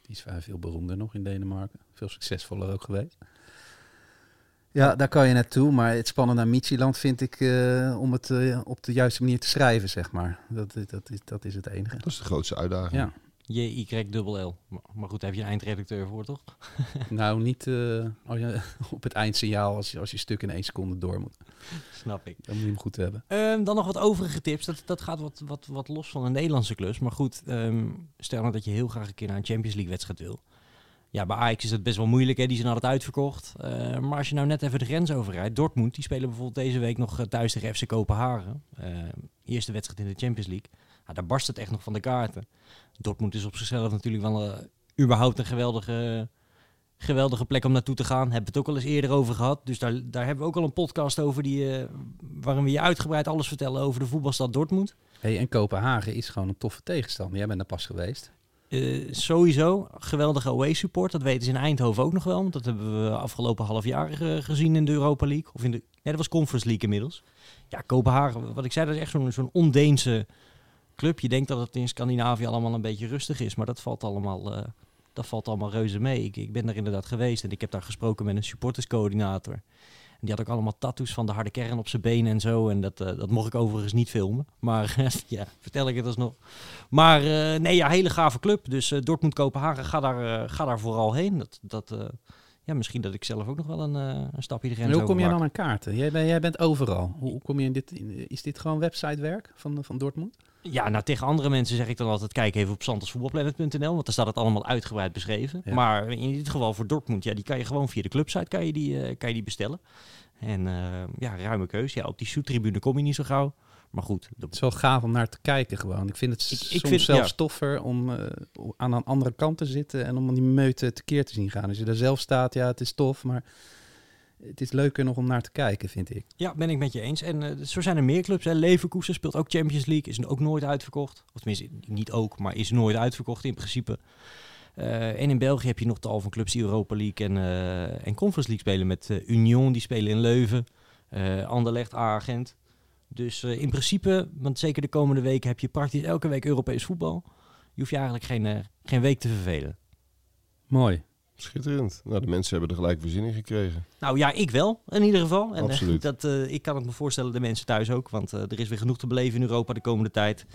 Die is vrij veel beroemder nog in Denemarken. Veel succesvoller ook geweest. Ja, daar kan je naartoe. Maar het spannende aan Michieland vind ik om het op de juiste manier te schrijven, zeg maar. Dat, dat, is, dat is het enige. Dat is de grootste uitdaging. Ja. J-Y-L. Maar- Maar goed, daar heb je een eindredacteur voor, toch? [LAUGHS] Nou, niet eh, als je, [LAUGHS] op het eindsignaal als je, als je stuk in één seconde door moet. Snap ik. Dan moet je hem goed hebben. Ehm, dan nog wat overige tips. Dat, dat gaat wat, wat, wat los van een Nederlandse klus. Maar goed, ehm, stel nou dat je heel graag een keer naar een Champions League wedstrijd wil. Ja, bij Ajax is het best wel moeilijk. Hè? Die zijn altijd uitverkocht. Eh, maar als je nou net even de grens overrijdt. Dortmund, die spelen bijvoorbeeld deze week nog eh, thuis tegen FC Kopenhagen. Ehm, eerste wedstrijd in de Champions League. Nou, daar barst het echt nog van de kaarten. Dortmund is op zichzelf natuurlijk wel eh, überhaupt een geweldige, geweldige plek om naartoe te gaan. Hebben we het ook al eens eerder over gehad. Dus daar, daar hebben we ook al een podcast over die, eh, waarin we je uitgebreid alles vertellen over de voetbalstad Dortmund. Hey, en Kopenhagen is gewoon een toffe tegenstander. Jij bent er pas geweest. Eh, sowieso, geweldige away support. Dat weten ze in Eindhoven ook nog wel. Want dat hebben we afgelopen half jaar gezien in de Europa League. Of in de, nee, dat was Conference League inmiddels. Ja, Kopenhagen, wat ik zei, dat is echt zo'n zo'n ondeense club. Je denkt dat het in Scandinavië allemaal een beetje rustig is. Maar dat valt allemaal, eh, dat valt allemaal reuze mee. Ik, ik ben daar inderdaad geweest en ik heb daar gesproken met een supporterscoördinator. En die had ook allemaal tattoos van de harde kern op zijn benen en zo. En dat, eh, dat mocht ik overigens niet filmen. Maar [LAUGHS] ja, vertel ik het alsnog. Maar eh, nee, ja, hele gave club. Dus eh, Dortmund-Kopenhagen, ga daar, ga daar vooral heen. Dat, dat, ja, misschien dat ik zelf ook nog wel een, een stapje de grens En hoe kom je dan aan kaarten? Jij, ben, jij bent overal. Hoe, hoe kom je in dit? in- is dit gewoon websitewerk van, van Dortmund? Ja, nou tegen andere mensen zeg ik dan altijd, kijk even op santosvoetbalplanet.nl, want daar staat het allemaal uitgebreid beschreven. Ja. Maar in dit geval voor Dortmund, ja, die kan je gewoon via de clubsite kan je die, eh, kan je die bestellen. En eh, ja, ruime keus. Ja, op die shoottribune kom je niet zo gauw. Maar goed, de- Het is wel gaaf om naar te kijken gewoon. Ik vind het Ik- ik soms vind- zelfs ja. toffer om eh, aan een andere kant te zitten en om die meute tekeer te zien gaan. Als je daar zelf staat, ja, het is tof, maar het is leuker nog om naar te kijken, vind ik. Ja, ben ik met je eens. En eh, zo zijn er meer clubs. Hè. Leverkusen speelt ook Champions League. Is ook nooit uitverkocht. Of tenminste, niet ook, maar is nooit uitverkocht in principe. Eh, en in België heb je nog tal van clubs die Europa League en, eh, en Conference League spelen. Met Union, die spelen in Leuven. Anderlecht, A-agent. Dus in principe, want zeker de komende weken heb je praktisch elke week Europees voetbal. Je hoeft je eigenlijk geen, geen week te vervelen. Mooi. Schitterend. Nou, de mensen hebben er gelijk weer zin in gekregen. Nou ja, ik wel, in ieder geval. En, eh, Absoluut. [LAUGHS] dat, eh, ik kan het me voorstellen, de mensen thuis ook. Want eh, er is weer genoeg te beleven in Europa de komende tijd.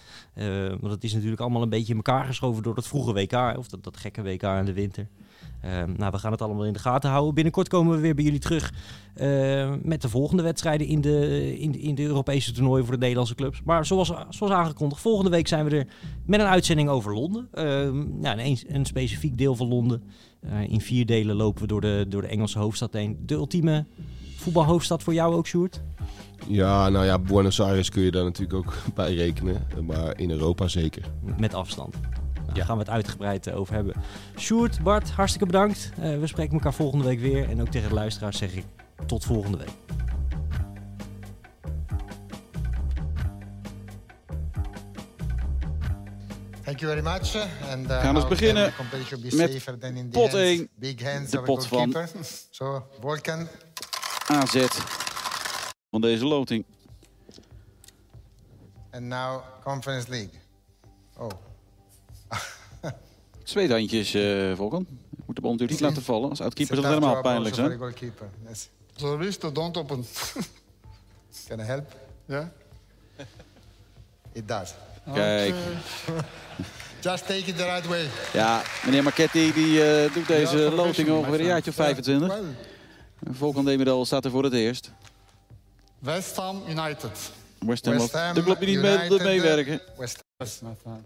Want het is natuurlijk allemaal een beetje in elkaar geschoven door dat vroege WK. Of dat, dat gekke WK in de winter. Eh, nou, we gaan het allemaal in de gaten houden. Binnenkort komen we weer bij jullie terug met de volgende wedstrijden in de, in, in de Europese toernooien voor de Nederlandse clubs. Maar zoals, zoals aangekondigd, volgende week zijn we er met een uitzending over Londen. Ja, een, een specifiek deel van Londen. Eh, in vier delen lopen we door de, door de Engelse hoofdstad heen. De ultieme voetbalhoofdstad voor jou ook, Sjoerd? Ja, nou ja, Buenos Aires kun je daar natuurlijk ook [LAUGHS] bij rekenen. Maar in Europa zeker. Met afstand. Nou, Daar gaan we het uitgebreid eh, over hebben. Sjoerd, Bart, hartstikke bedankt. Eh, we spreken elkaar volgende week weer. En ook tegen de luisteraars zeg ik tot volgende week. Thank you very much. And, uh, We gaan dus now beginnen met pot hands, 1, Big hands de of a pot van- goalkeeper. [LAUGHS] So, Volkan, AZ van deze loting. and now Conference League. Oh, [LAUGHS] Twee handjes, eh Volkan. Moet de bal natuurlijk niet laten [LAUGHS] vallen. Als uitkeeper is dat helemaal pijnlijk, hè? Yes. So Risto, don't open. Can I help? Yeah? It does. Kijk. [LAUGHS] Just take it the right way. Ja, meneer Marchetti die, eh, doet deze Ja, loting ongeveer een jaartje of 25. Well, En Volkan staat er voor het eerst. West Ham United. West Ham, West of- Ham de club die niet mee, meewerken. West Yes, my friend.